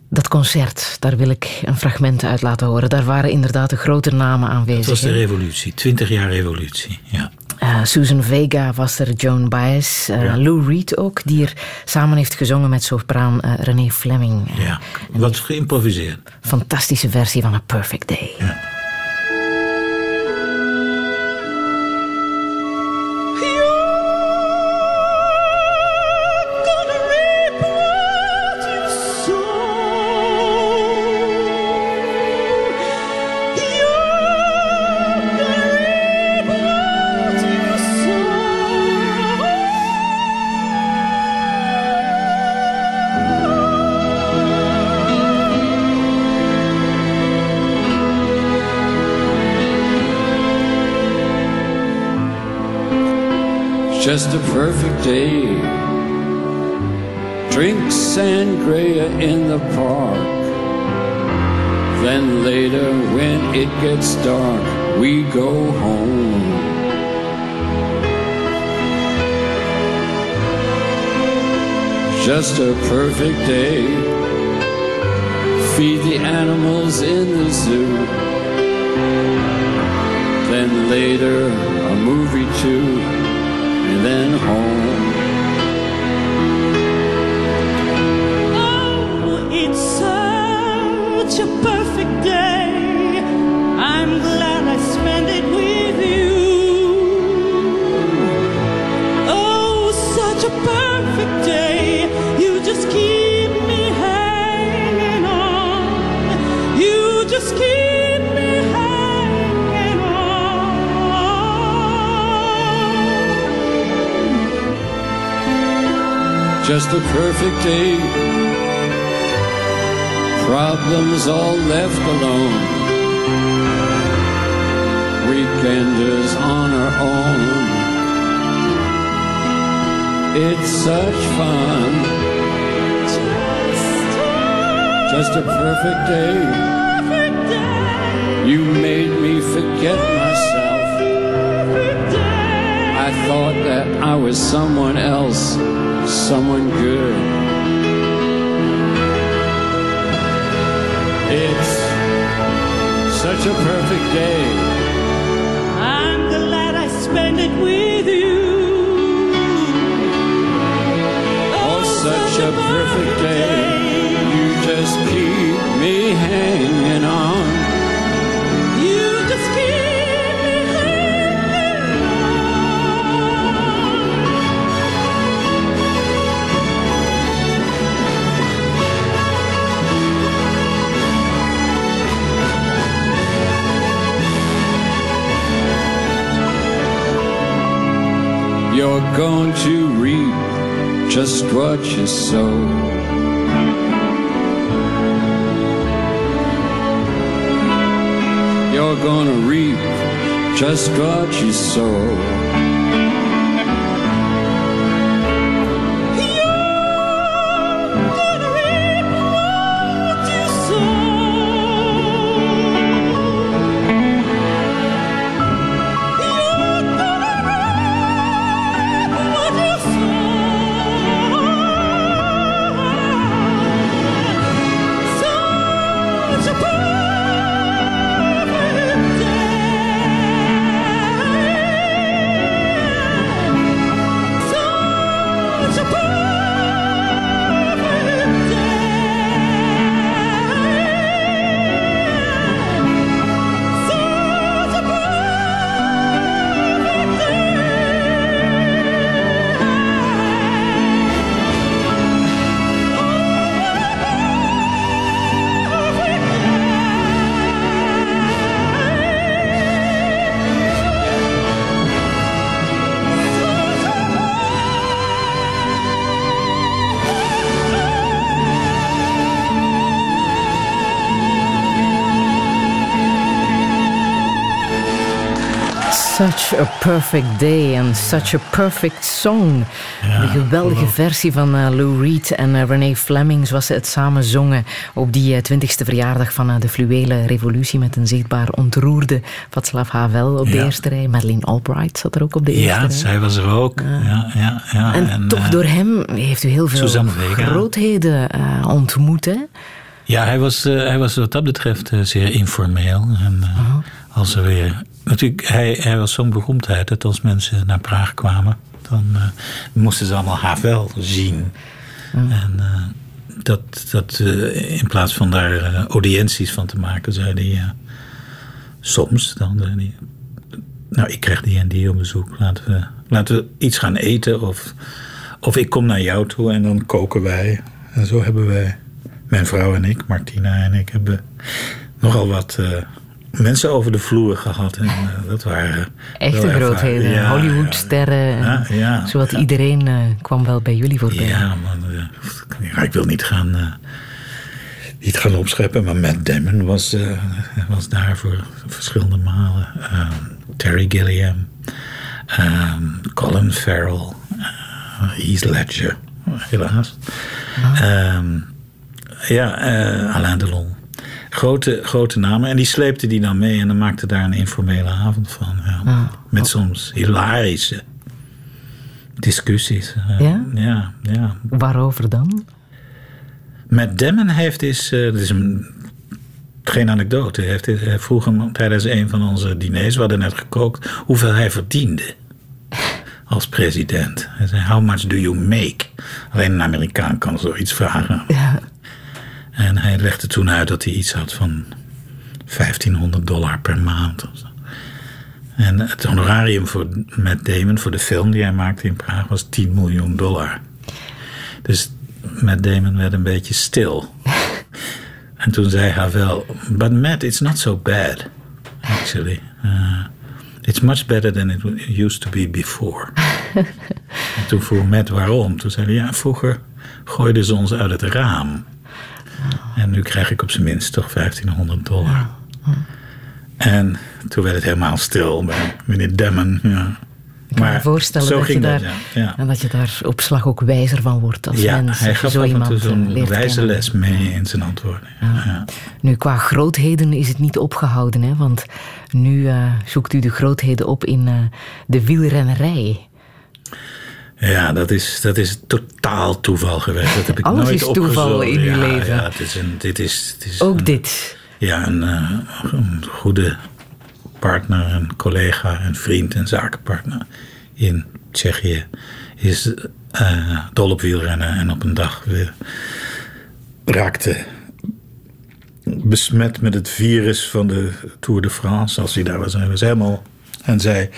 Dat concert, daar wil ik een fragment uit laten horen. Daar waren inderdaad de grote namen aanwezig. Het was de revolutie, 20 jaar revolutie. Ja. Eh, Susan Vega was er, Joan Baez, eh, Ja. Lou Reed ook, die er samen heeft gezongen met sopraan eh, René Fleming. Ja, wat geïmproviseerd. Fantastische versie van A Perfect Day. just perfect day. Drink sangria in the park. Then later, when it gets dark, we go home. Just a perfect day. Feed the animals in the zoo. Then later, a movie too, then home. Just a perfect day. Problems all left alone. Weekenders on our own. It's such fun. Just a perfect day. You made me forget myself. I thought that I was someone else, someone good. It's such a perfect day. I'm glad I spent it with you. Oh, such a perfect day. You just just keep me hanging on. Going to reap just what you sow. You're gonna reap just what you sow. Such a perfect day and such a perfect song. de geweldige versie van eh, Lou Reed en eh, Renee Fleming, zoals ze het samen zongen op die eh, 20ste verjaardag van de fluwele revolutie met een zichtbaar ontroerde Václav Havel op de Ja. eerste rij. Madeleine Albright zat er ook op de eerste Ja, rij. zij was er ook. Ja, ja, ja. En, toch door hem heeft u heel veel grootheden ontmoet, hè? Ja, hij was, eh, hij was wat dat betreft eh, zeer informeel. En eh, als er weer. Natuurlijk, hij, hij was zo'n beroemdheid dat als mensen naar Praag kwamen, dan moesten ze allemaal Havel zien. En eh, dat, dat in plaats van daar audiënties van te maken, zei hij soms dan. Hij, nou, ik krijg die en die op bezoek. Laten we, laten we iets gaan eten. Of, of ik kom naar jou toe en dan koken wij. En zo hebben wij, mijn vrouw en ik, Martina en ik, hebben nogal wat eh, mensen over de vloer gehad. En eh, dat waren Echte grootheden, Ja, Hollywoodsterren. en Ja, ja, zowat iedereen eh, kwam wel bij jullie voorbij. Ja, man, ja, ik wil niet gaan, niet gaan opscheppen, maar Matt Damon was, was daar voor verschillende malen. Ehm, Terry Gilliam, ehm, Colin Farrell, Heath Ledger, helaas. Ja, eh, Alain Delon. Grote, grote namen. En die sleepte die dan mee en dan maakte daar een informele avond van. Ja. Ah. Met soms hilarische discussies. Eh, Ja? Ja, ja. Waarover dan? Matt Damon heeft is, eh, is een, geen anekdote, hij heeft, hij vroeg hem tijdens een van onze diners, we hadden net gekookt, hoeveel hij verdiende [laughs] als president. Hij zei, how much do you make? Alleen een Amerikaan kan zoiets vragen. En hij legde toen uit dat hij iets had van 1500 dollar per maand. En het honorarium voor Matt Damon, voor de film die hij maakte in Praag, was 10 miljoen dollar. Dus Matt Damon werd een beetje stil. [laughs] en toen zei hij wel, but Matt, it's not so bad, actually. Uh, it's much better than it used to be before. [laughs] en toen vroeg Matt waarom. Toen zei hij, ja, vroeger gooiden ze ons uit het raam. En nu krijg ik op zijn minst toch 1500 dollar. En toen werd het helemaal stil bij meneer Damon. Ja. Ik kan me voorstellen dat je, daar, dat, ja. ja. En dat je daar op slag ook wijzer van wordt als Ja, mens. hij gaf zo af en toe iemand zo'n leert wijze les mee in zijn antwoorden. Ja. Nu, qua grootheden is het niet opgehouden, hè? want nu eh, zoekt u de grootheden op in eh, de wielrennerij. Ja, dat is, dat is totaal toeval geweest. Dat heb ik Alles nooit is toeval opgezocht. in uw ja, leven. Ja, het is een, dit is, het is Ook een- dit. Ja, een, eh, een goede partner, een collega, een vriend en zakenpartner in Tsjechië is eh, dol op wielrennen. En op een dag weer raakte besmet met het virus van de Tour de France. Als hij daar was, hij was helemaal. En zei: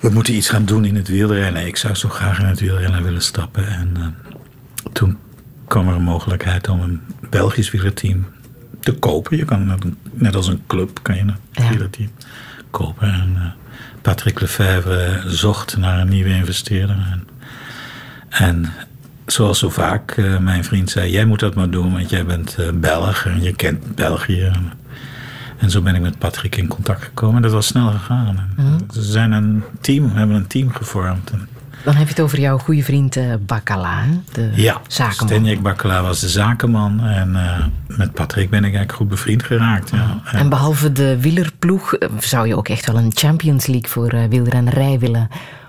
We moeten iets gaan doen in het wielrennen. Ik zou zo graag in het wielrennen willen stappen. En eh, toen kwam er een mogelijkheid om een Belgisch wielerteam te kopen. Je kan net, als een club kan je een wielerteam kopen. En eh, Patrick Lefevre zocht naar een nieuwe investeerder. En, en zoals zo vaak, eh, mijn vriend zei: Jij moet dat maar doen, want jij bent Belg en je kent België. En, en zo ben ik met Patrick in contact gekomen. En dat was snel gegaan. Mhm. We zijn een team, we hebben een team gevormd. Dan heb je het over jouw goede vriend eh Bacala, de ja, zakenman. Stenjek Bakala was de zakenman. En eh, met Patrick ben ik eigenlijk goed bevriend geraakt. Ja. En behalve de wielerploeg eh, zou je ook echt wel een Champions League voor eh, wielrennerij willen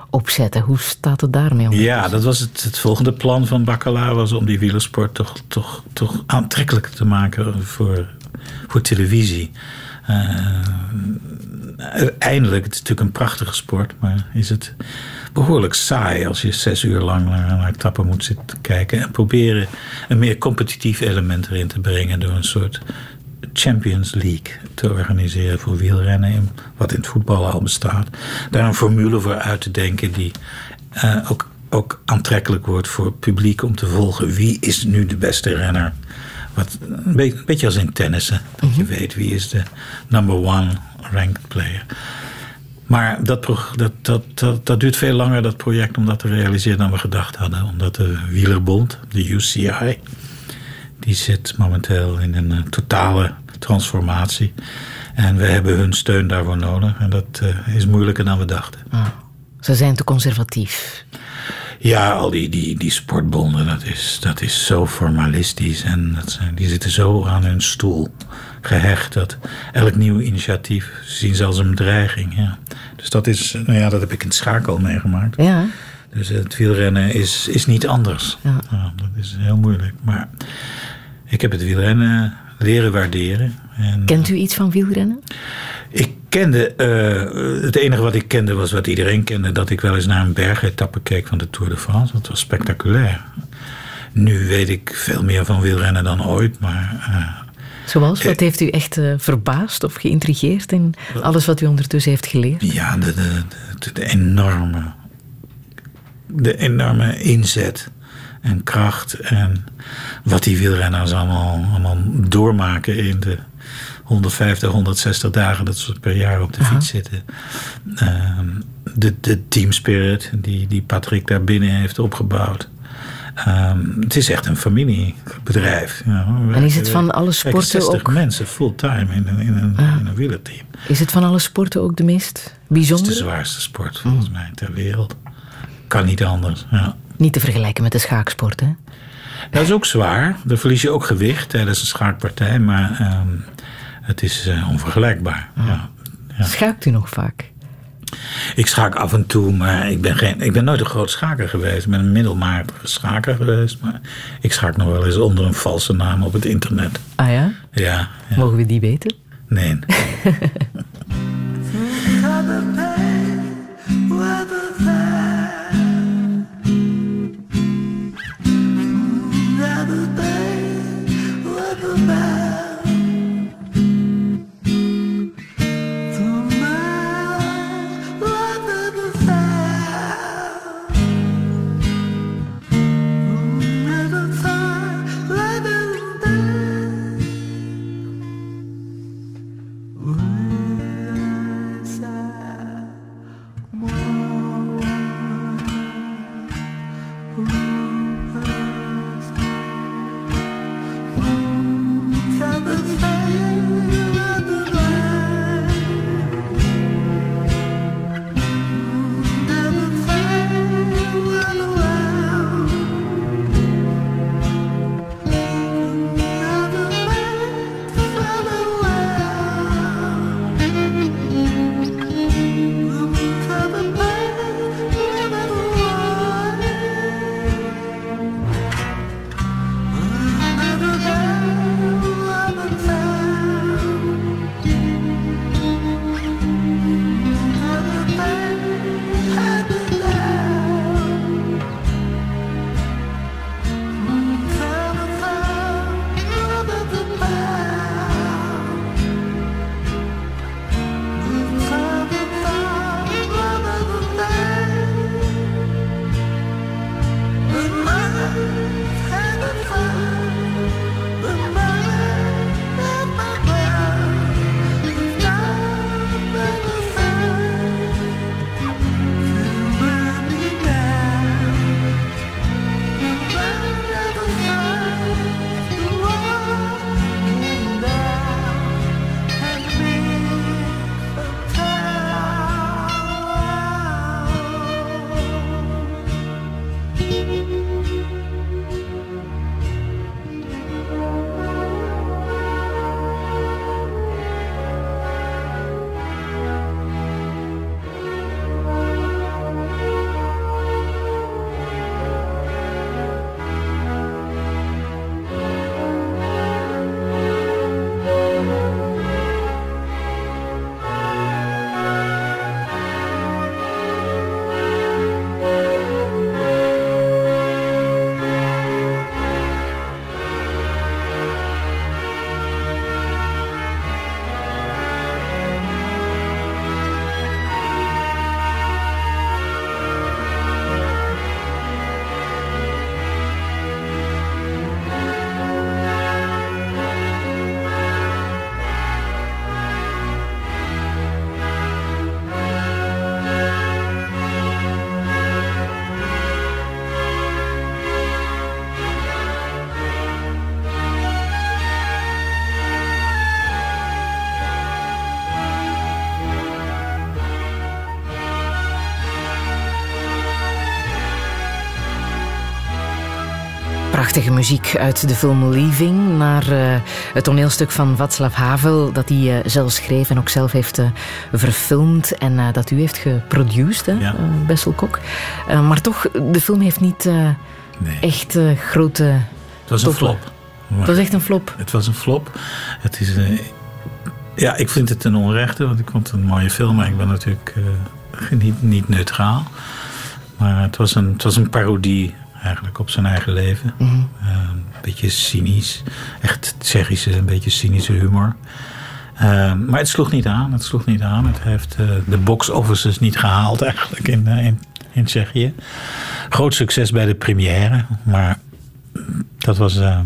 opzetten. Hoe staat het daarmee om? Ja, dat was het, het volgende plan van Bacala was om die wielersport toch, toch, toch aantrekkelijker te maken voor, voor televisie. Eh, uiteindelijk, het is natuurlijk een prachtige sport, maar is het behoorlijk saai als je zes uur lang naar, naar etappen moet zitten kijken. En proberen een meer competitief element erin te brengen door een soort Champions League te organiseren voor wielrennen, wat in het voetbal al bestaat. Daar een formule voor uit te denken die eh, ook, ook aantrekkelijk wordt voor het publiek om te volgen. Wie is nu de beste renner? Wat, een, be- een beetje als in tennissen. Dat je weet wie is de number one ranked player. Maar dat, dat, dat, dat, dat duurt veel langer, dat project, om dat te realiseren dan we gedacht hadden. Omdat de Wielerbond, de UCI, die zit momenteel in een eh, totale transformatie. En we hebben hun steun daarvoor nodig. En dat eh, is moeilijker dan we dachten. Ze zijn te conservatief. Ja, al die, die, die sportbonden, dat is, dat is zo formalistisch. En dat zijn, die zitten zo aan hun stoel gehecht dat elk nieuw initiatief zien ze als een bedreiging. Ja. Dus dat is, nou ja, dat heb ik in het schakel meegemaakt. Ja. Dus het wielrennen is, is niet anders. Ja. dat is heel moeilijk. Maar ik heb het wielrennen leren waarderen. En Kent u iets van wielrennen? ik kende, eh, het enige wat ik kende was wat iedereen kende, dat ik wel eens naar een bergetappe keek van de Tour de France. Dat was spectaculair. Nu weet ik veel meer van wielrennen dan ooit, maar eh, Zoals? Wat heeft u echt eh, verbaasd of geïntrigeerd in alles wat u ondertussen heeft geleerd? ja, de, de, de, de enorme, de enorme inzet en kracht en wat die wielrenners allemaal, allemaal doormaken in de 150, 160 dagen dat ze per jaar op de fiets zitten. Ehm, de, de team spirit die, die Patrick daar binnen heeft opgebouwd. Ehm, het is echt een familiebedrijf. Ja, En is het van alle sporten 60 ook- mensen fulltime in, een- in, een, Ah. in een wielerteam. Is het van alle sporten ook de meest Het is bijzondere? de zwaarste sport volgens mij ter wereld. Kan niet anders. Ja. Niet te vergelijken met de schaaksport, hè? Dat is ook zwaar. Dan verlies je ook gewicht tijdens een schaakpartij, maar ehm, het is eh, onvergelijkbaar. Ja. Schaakt u nog vaak? Ik schaak af en toe, maar ik ben, geen, ik ben nooit een groot schaker geweest. Ik ben een middelmatige schaker geweest, maar ik schaak nog wel eens onder een valse naam op het internet. Ah ja? Ja, ja. Mogen we die weten? nee. [laughs] Prachtige muziek uit de film Leaving naar eh, het toneelstuk van Václav Havel dat hij eh, zelf schreef en ook zelf heeft eh, verfilmd en dat u heeft geproduced, hè, Ja. Bessel Kok. Maar toch, de film heeft niet echt grote... Het was een toppen. flop. Het was echt een flop. Het was een flop. Het is, ja, ik vind het een onrechte, want ik vond het een mooie film, maar ik ben natuurlijk niet, niet neutraal. Maar het was, een, het was een parodie eigenlijk op zijn eigen leven. Mhm. Eh, een beetje cynisch. Echt Tsjechische, een beetje cynische humor. Eh, maar het sloeg niet aan. Het sloeg niet aan. Het heeft eh, de box offices niet gehaald eigenlijk in, eh, in, in Tsjechië. Groot succes bij de première. Maar dat was... eh,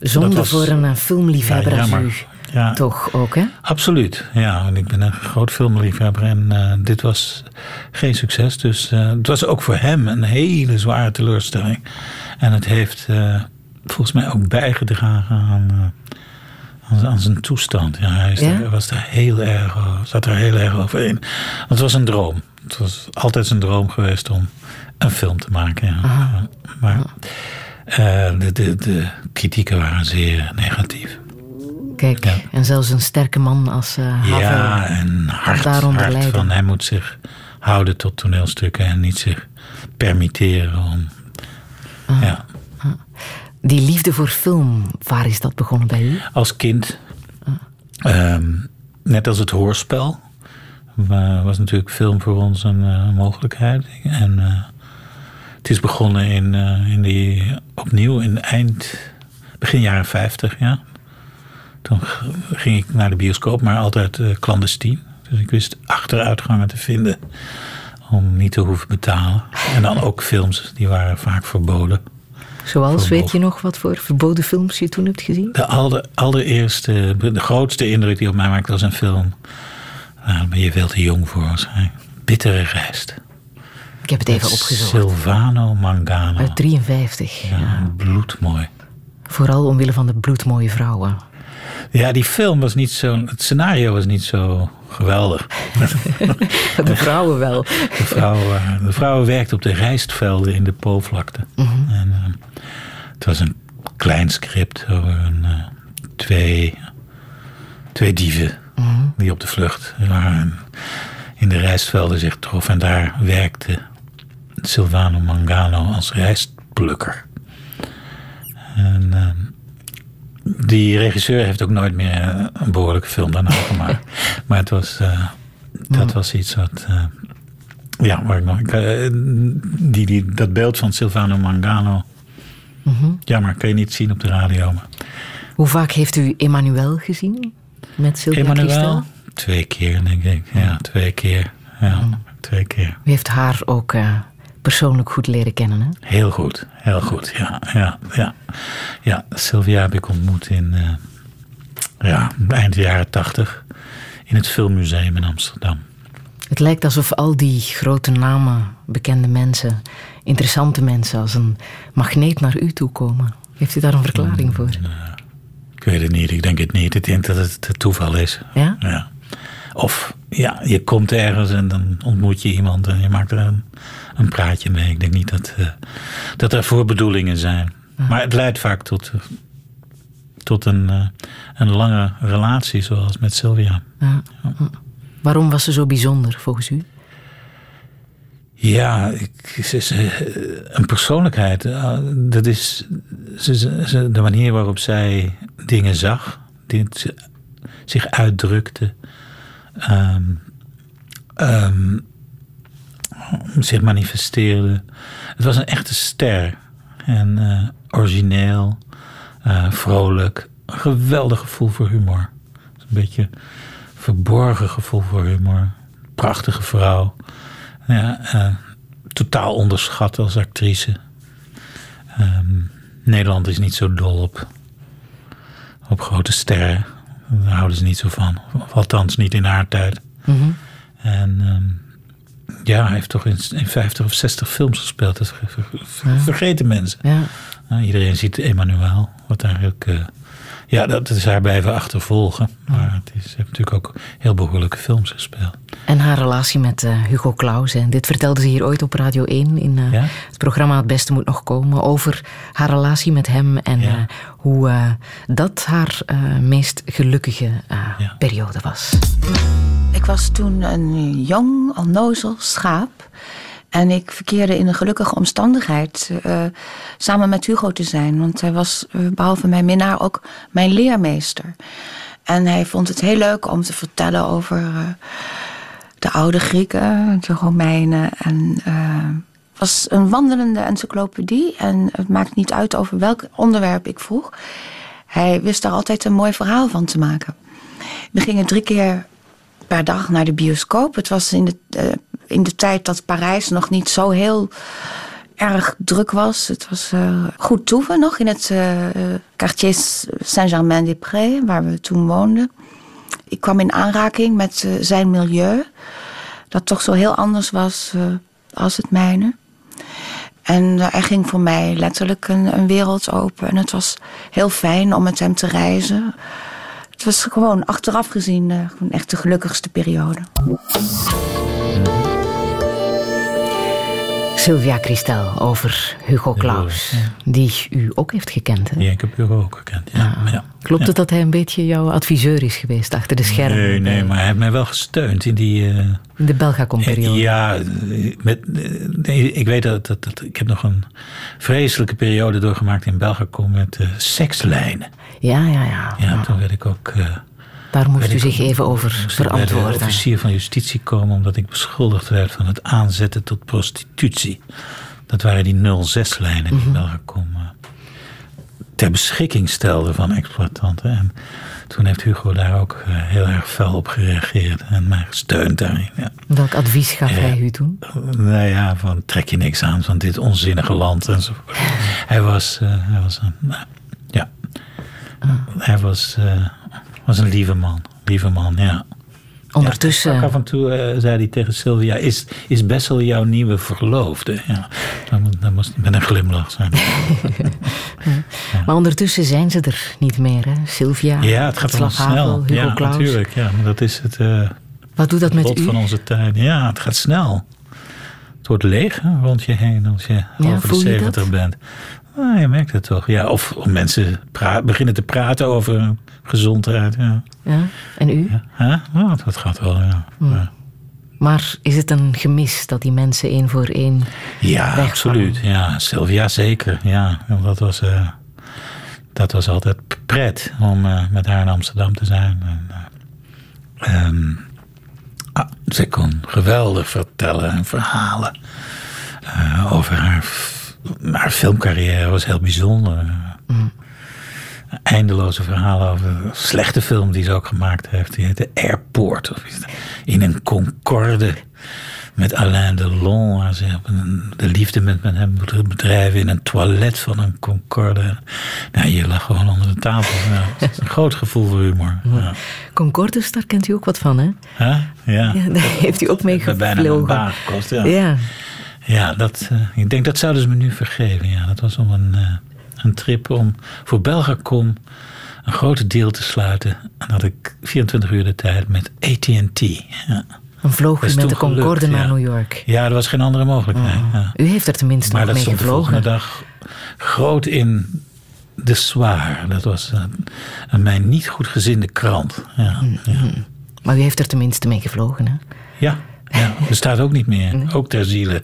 Zonde dat was- voor een filmliefhebber Ja, als jammer. u. Ja. Toch ook, hè? Absoluut, ja. Want ik ben een groot filmliefhebber en eh, dit was geen succes. Dus eh, het was ook voor hem een hele zware teleurstelling. En het heeft eh, volgens mij ook bijgedragen aan, aan, aan zijn toestand. Ja, hij Ja? er- was daar heel erg, zat er heel erg over in. Want het was een droom. Het was altijd zijn droom geweest om een film te maken. Ja. Aha. Maar de, de, de kritieken waren zeer negatief. Kijk, en zelfs een sterke man als Havel Ja, en hard, daaronder van hij moet zich houden tot toneelstukken en niet zich permitteren om. Ah. Ja, Die liefde voor film, waar is dat begonnen bij u? als kind, Ah. ehm, net als het hoorspel, wa- was natuurlijk film voor ons een eh, mogelijkheid. En eh, het is begonnen in, in die, opnieuw in eind, begin jaren 50, ja. Toen ging ik naar de bioscoop, maar altijd eh, clandestien. Dus ik wist achteruitgangen te vinden om niet te hoeven betalen. En dan ook films, die waren vaak verboden. Zoals, Verboden. weet je nog wat voor verboden films je toen hebt gezien? De aller, allereerste, de grootste indruk die op mij maakte was een film. Nou, daar ben je veel te jong voor waarschijnlijk. Bittere rijst. Ik heb het even Met opgezocht. Silvano Mangano. Uit 53. Ja, bloedmooi. Vooral omwille van de bloedmooie vrouwen. Ja, die film was niet zo. Het scenario was niet zo geweldig. [laughs] De vrouwen wel. De vrouwen, de vrouwen werkten op de rijstvelden in de Poolvlakte. Mhm. En, eh, het was een klein script over een, eh, twee, twee dieven Mhm. die op de vlucht waren. en in de rijstvelden zich troffen. En daar werkte Silvano Mangano als rijstplukker. En eh, die regisseur heeft ook nooit meer eh, een behoorlijke film daarna [laughs] gemaakt. maar het was, eh, dat was iets wat. eh, ja, waar ik nog. die, die, dat beeld van Silvano Mangano. Mhm. Jammer, kan je niet zien op de radio. Maar Hoe vaak heeft u Emmanuel gezien? Met Sylvia Emmanuel? Christel? Twee keer, denk ik. Ja, twee keer. Ja, twee keer. U heeft haar ook persoonlijk goed leren kennen, hè? Heel goed, heel goed. Ja, ja, ja. ja Sylvia heb ik ontmoet in eh, ja, eind jaren tachtig in het Filmmuseum in Amsterdam. Het lijkt alsof al die grote namen, bekende mensen, interessante mensen als een magneet naar u toe komen. Heeft u daar een verklaring voor? Ik weet het niet, ik denk het niet. Ik denk dat het het toeval is. Ja? ja. Of ja, je komt ergens en dan ontmoet je iemand en je maakt er een, een praatje mee. Ik denk niet dat, eh, dat er voorbedoelingen zijn. Maar het leidt vaak tot, eh, tot een, eh, een lange relatie, zoals met Sylvia. Ja. Waarom was ze zo bijzonder volgens u? Ja, ik, ze is een persoonlijkheid. Dat is ze, de manier waarop zij dingen zag, die zich uitdrukte, ehm, zich manifesteerde. Het was een echte ster. En eh, origineel, eh, vrolijk, een geweldig gevoel voor humor. Een beetje verborgen gevoel voor humor. Prachtige vrouw. Ja, eh, totaal onderschat als actrice. Ehm, Nederland is niet zo dol op, op grote sterren. Daar houden ze niet zo van. Of althans niet in haar tijd. Mhm. En ehm, ja, hij heeft toch in, in 50 of 60 films gespeeld. Dat Ja. vergeten mensen. Ja. Nou, iedereen ziet Emmanuel. Wat eigenlijk eh, Ja, dat is haar blijven achtervolgen. Maar het is, ze heeft natuurlijk ook heel behoorlijke films gespeeld. En haar relatie met eh, Hugo Claus. En dit vertelde ze hier ooit op Radio 1 in eh, het programma Het Beste Moet Nog Komen. Over haar relatie met hem en eh, hoe eh, dat haar eh, meest gelukkige eh, periode was. Ik was toen een jong, onnozel schaap. En ik verkeerde in een gelukkige omstandigheid eh, samen met Hugo te zijn. Want hij was, eh, behalve mijn minnaar, ook mijn leermeester. En hij vond het heel leuk om te vertellen over eh, de oude Grieken, de Romeinen. En het was een wandelende encyclopedie. En het maakt niet uit over welk onderwerp ik vroeg. Hij wist daar altijd een mooi verhaal van te maken. We gingen drie keer per dag naar de bioscoop. Het was in de, in de tijd dat Parijs nog niet zo heel erg druk was. Het was eh, goed toeven nog in het eh, quartier Saint-Germain-des-Prés, waar we toen woonden. Ik kwam in aanraking met eh, zijn milieu, dat toch zo heel anders was als het mijne. En er ging voor mij letterlijk een, een wereld open. En het was heel fijn om met hem te reizen. Het was gewoon achteraf gezien echt de gelukkigste periode. Sylvia Christel over Hugo Claus. Die u ook heeft gekend. Hè? Ja, ik heb Hugo ook gekend. Ja. Maar ja. Klopt het dat hij een beetje jouw adviseur is geweest achter de schermen? Nee, nee, maar hij heeft mij wel gesteund in die... eh, In de Belgacom-periode. Ja, met, eh, nee, ik weet dat, dat, dat... Ik heb nog een vreselijke periode doorgemaakt in Belgacom met eh, sekslijnen. Ja, ja, ja. Ja, toen werd ik ook... eh, Daar moest u zich even over moest ik de verantwoorden. officier van justitie komen omdat ik beschuldigd werd van het aanzetten tot prostitutie. Dat waren die 06-lijnen die Mhm. Belgacom eh, ter beschikking stelde van exploitanten. En toen heeft Hugo daar ook eh, heel erg fel op gereageerd en mij gesteund daarin. Ja. Welk advies gaf hij u toen? Nou ja, van trek je niks aan van dit onzinnige land enzovoort. [laughs] Hij was, eh, hij was een, nou, ja, hij was, eh, was een lieve man, lieve man, ja. Ondertussen. Ja, af en toe eh, zei hij tegen Sylvia, is, is Bessel jouw nieuwe verloofde? Ja, dat, moest met een glimlach zijn. [laughs] Maar ondertussen zijn ze er niet meer, hè? Sylvia, Ja, het gaat wel snel. Hugo ja, natuurlijk. Ja, maar dat is het, eh Wat doet dat het met u? van onze tijd. Ja, het gaat snel. Het wordt leeg hè, rond je heen als je Ja, over de voel je 70 dat? bent. Nou, je merkt het toch. Ja, of of mensen beginnen te praten over gezondheid. Ja. Ja, en u? Huh? Nou, dat gaat wel, ja. Hm. Ja. Maar is het een gemis dat die mensen één voor één Ja, wegvallen? absoluut. Ja, Sylvia zeker. Ja, dat was, eh, dat was altijd pret om eh, met haar in Amsterdam te zijn. En, eh, ehm, ah, ze kon geweldig vertellen en verhalen over haar, haar filmcarrière. was heel bijzonder. Eindeloze verhalen over een slechte film die ze ook gemaakt heeft. Die heette Airport. Of iets. In een Concorde met Alain Delon. Waar ze een- de liefde met, met hem bedrijven in een toilet van een Concorde. Nou, je lag gewoon onder de tafel. Ja, het is een groot gevoel voor humor. Ja. Concordes, daar kent u ook wat van, hè? Huh? Ja. Ja, daar heeft u ook mee heeft bijna gevlogen. baan gekost, ja. Ja. Ja, dat, eh, ik denk dat zouden ze me nu vergeven. Ja, dat was om een, eh, een trip om voor Belgacom een grote deal te sluiten. En had ik 24 uur de tijd met AT&T. Ja. Dan vloog Dat u met de gelukt, Concorde naar ja. New York. Ja, er was geen andere mogelijkheid. ja. U heeft er tenminste Maar nog dat mee stond de volgende gevlogen. dag groot in de Soir. Dat was een, een mij niet goed gezinde krant. Ja, ja. Maar u heeft er tenminste mee gevlogen, hè? ja, ja bestaat ook niet meer. Ook ter ziele.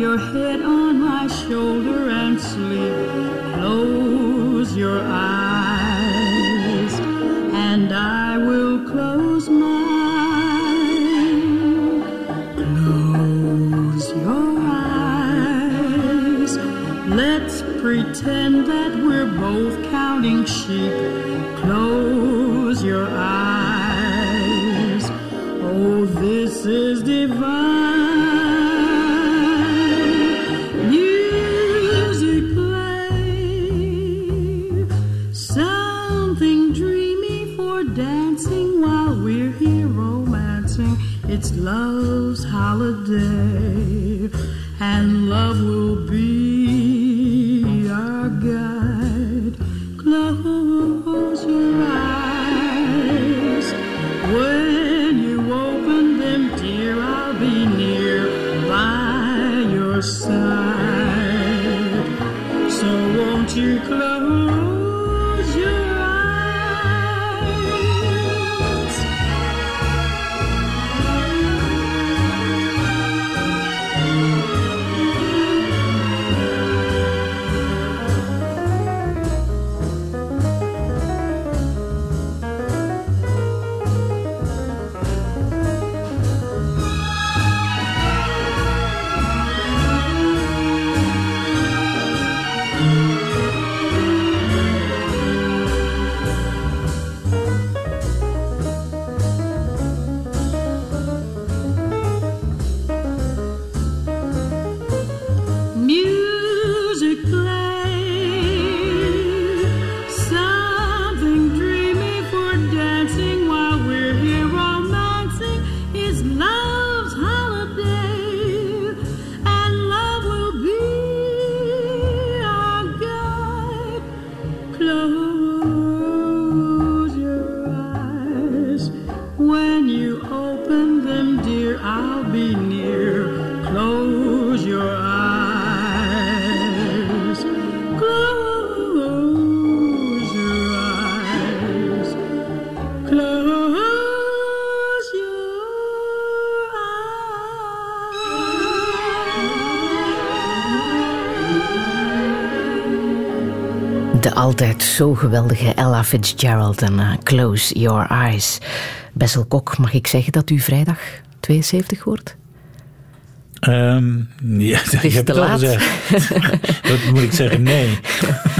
Your head on my shoulder and sleep. Close your eyes, and I will close mine. Close your eyes, let's pretend that we're both counting sheep. Close your eyes. Oh, this is divine. Love's holiday, and love will be our guide. Close your eyes when you open them, dear. I'll be near by your side. So won't you close altijd zo geweldige Ella Fitzgerald en eh, Close Your Eyes. Bessel Kok, mag ik zeggen dat u vrijdag 72 wordt? Ehm, ja, [laughs] is ik heb te laat. [laughs] Wat moet ik zeggen? Nee.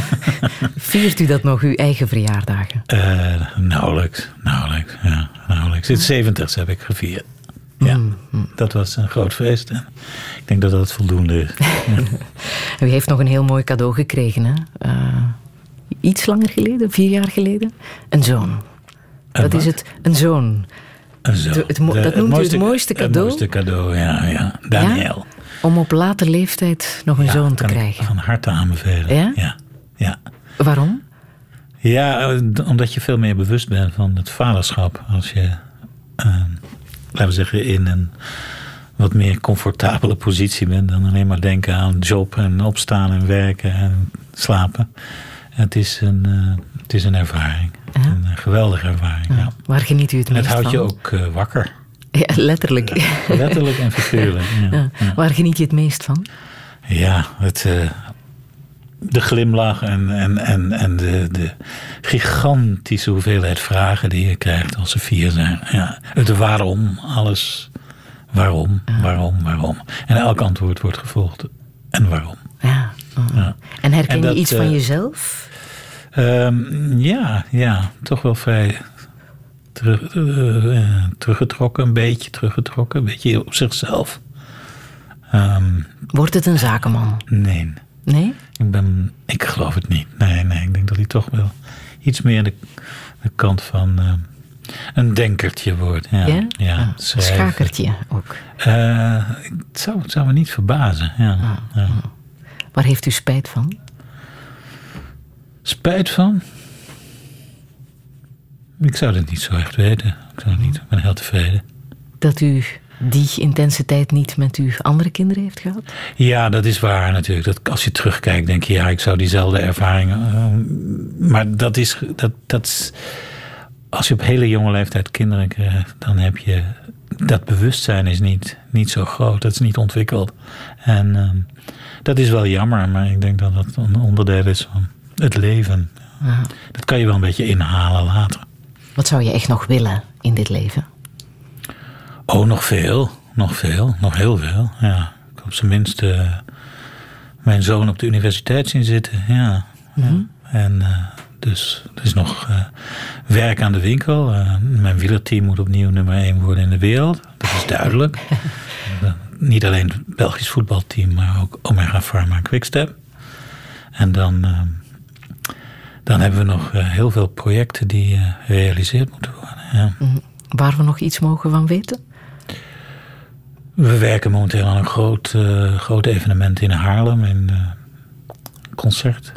[laughs] Viert u dat nog, uw eigen verjaardagen? Eh, nauwelijks, nauwelijks, ja, nauwelijks. Het 70 heb ik gevierd. Ja, Mm, dat was een groot feest. Ik denk dat dat voldoende is. Ja. U heeft nog een heel mooi cadeau gekregen, hè? Eh, iets langer geleden, vier jaar geleden. Een zoon. dat wat? is het, een zoon. Zo, De- het mo- de- dat noemt u het mooiste Het cadeau? mooiste cadeau, ja, ja. Daniel. Om op late leeftijd nog een zoon te krijgen. van harte aanbevelen. Ja? Ja, ja. Waarom? Ja, omdat je veel meer bewust bent van het vaderschap. Als je, eh, laten we zeggen, in een wat meer comfortabele positie bent. Dan alleen maar denken aan job en opstaan en werken en slapen. Het is een, eh, het is een ervaring. Een eh, geweldige ervaring, ja. Waar geniet u het En het meest houdt je van? ook eh, wakker. Ja, letterlijk. Letterlijk en figuurlijk. Waar geniet je het meest van? Ja, het, de glimlach en, en, en, en de, de gigantische hoeveelheid vragen die je krijgt als ze vier zijn. Ja, het waarom, alles. Waarom, waarom, waarom. En elk antwoord wordt gevolgd. En waarom. Ja. Oh. Ja. En herken En dat, je iets van eh, jezelf? Ehm, ja, ja, toch wel vrij terug, eh, teruggetrokken, een beetje teruggetrokken, een beetje op zichzelf. Ehm, Wordt het een zakenman? nee. Nee? Ik, ben, ik geloof het niet. Nee, nee, ik denk dat hij toch wel iets meer de, de kant van eh, een denkertje wordt. Ja, Ja? ja, Ah, een schakertje ook. Eh, het, zou, het zou me niet verbazen. Ja, Ah, ja. Waar heeft u spijt van? Spijt van? Ik zou het niet zo echt weten. Ik, zou niet, ik ben heel tevreden. Dat u die intensiteit niet met uw andere kinderen heeft gehad? Ja, dat is waar natuurlijk. Dat, als je terugkijkt, denk je, ja, ik zou diezelfde ervaringen. eh, maar dat is, dat, dat is. Als je op hele jonge leeftijd kinderen krijgt, dan heb je. Dat bewustzijn is niet, niet zo groot, dat is niet ontwikkeld. En ehm, dat is wel jammer, maar ik denk dat dat een onderdeel is van het leven. Dat kan je wel een beetje inhalen later. Wat zou je echt nog willen in dit leven? Oh, nog veel. Nog veel. Nog heel veel. Ja. Ik op zijn minst eh, mijn zoon op de universiteit zien zitten. Ja. Mhm. En eh, dus er is nog eh, werk aan de winkel. Mijn wielerteam moet opnieuw nummer 1 worden in de wereld. Dat is duidelijk. [laughs] Niet alleen het Belgisch voetbalteam, maar ook Omega Pharma en Quickstep. En dan, eh, dan hebben we nog eh, heel veel projecten die eh, gerealiseerd moeten worden. Ja. Mhm. Waar we nog iets mogen van weten? We werken momenteel aan een groot, eh, groot evenement in Haarlem. Een eh, concert.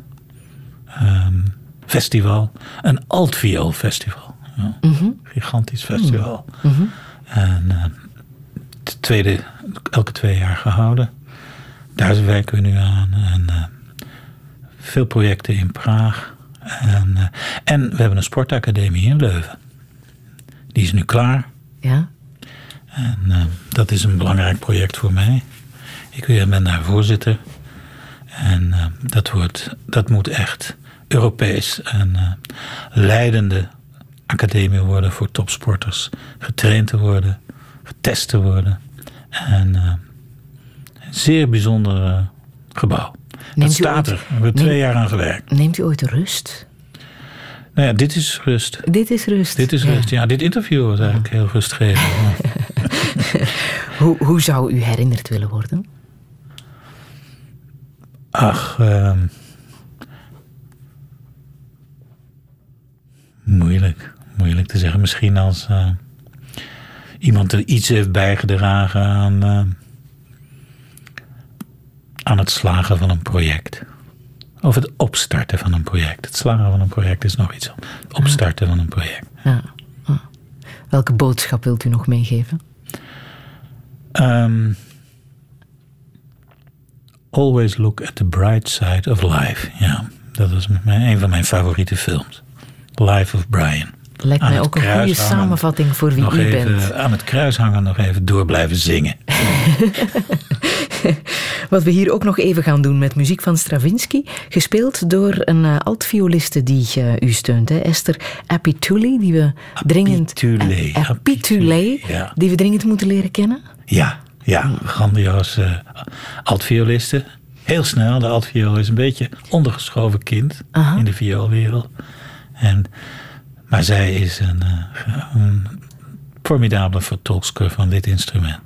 Ehm, festival. Een altviool festival. Ja. Mhm. Gigantisch festival. Mhm. En tweede, elke twee jaar gehouden. Daar werken we nu aan. En eh, veel projecten in Praag. En, eh, en we hebben een sportacademie in Leuven. Die is nu klaar. Ja. En eh, dat is een belangrijk project voor mij. Ik ben daar voorzitter. En dat, wordt, dat moet echt Europees een eh, leidende academie worden voor topsporters. Getraind te worden, getest te worden. En eh, een zeer bijzonder eh, gebouw. Neemt dat staat ooit- er. We hebben twee jaar aan gewerkt. Neemt u ooit rust? Nou ja, dit is rust. Dit is rust. Dit is Ja. rust. Ja, dit interview was eigenlijk heel rustgevend. [laughs] Hoe, hoe zou u herinnerd willen worden? Ach, ehm, moeilijk. Moeilijk te zeggen. Misschien als eh, iemand er iets heeft bijgedragen aan, eh, aan het slagen van een project. Of het opstarten van een project. Het slagen van een project is nog iets. anders. Het opstarten van een project. Ja. Welke boodschap wilt u nog meegeven? Ehm, always look at the bright side of life. Ja, dat is mijn, een van mijn favoriete films. Life of Brian. Lijkt mij ook een goede hangen. samenvatting voor wie u even, bent. Aan het kruis hangen nog even door blijven zingen. [laughs] Wat we hier ook nog even gaan doen met muziek van Stravinsky, gespeeld door een eh, altvioliste die eh, u steunt, hè? Esther Apituli, die we dringend Apitule. Ja. die we dringend moeten leren kennen. Ja, ja, grandioos uh, altvioliste. Heel snel, de altviool is een beetje ondergeschoven kind Aha. in de vioolwereld. En, maar zij is een, uh, een formidabele vertolkster van dit instrument.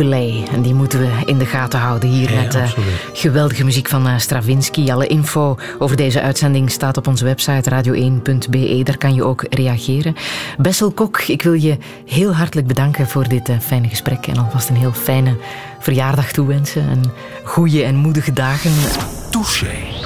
En die moeten we in de gaten houden hier Ja, met eh, geweldige muziek van eh, Stravinsky. Alle info over deze uitzending staat op onze website radio1.be. Daar kan je ook reageren. Bessel Kok, ik wil je heel hartelijk bedanken voor dit eh, fijne gesprek. En alvast een heel fijne verjaardag toewensen. En goede en moedige dagen. Touché.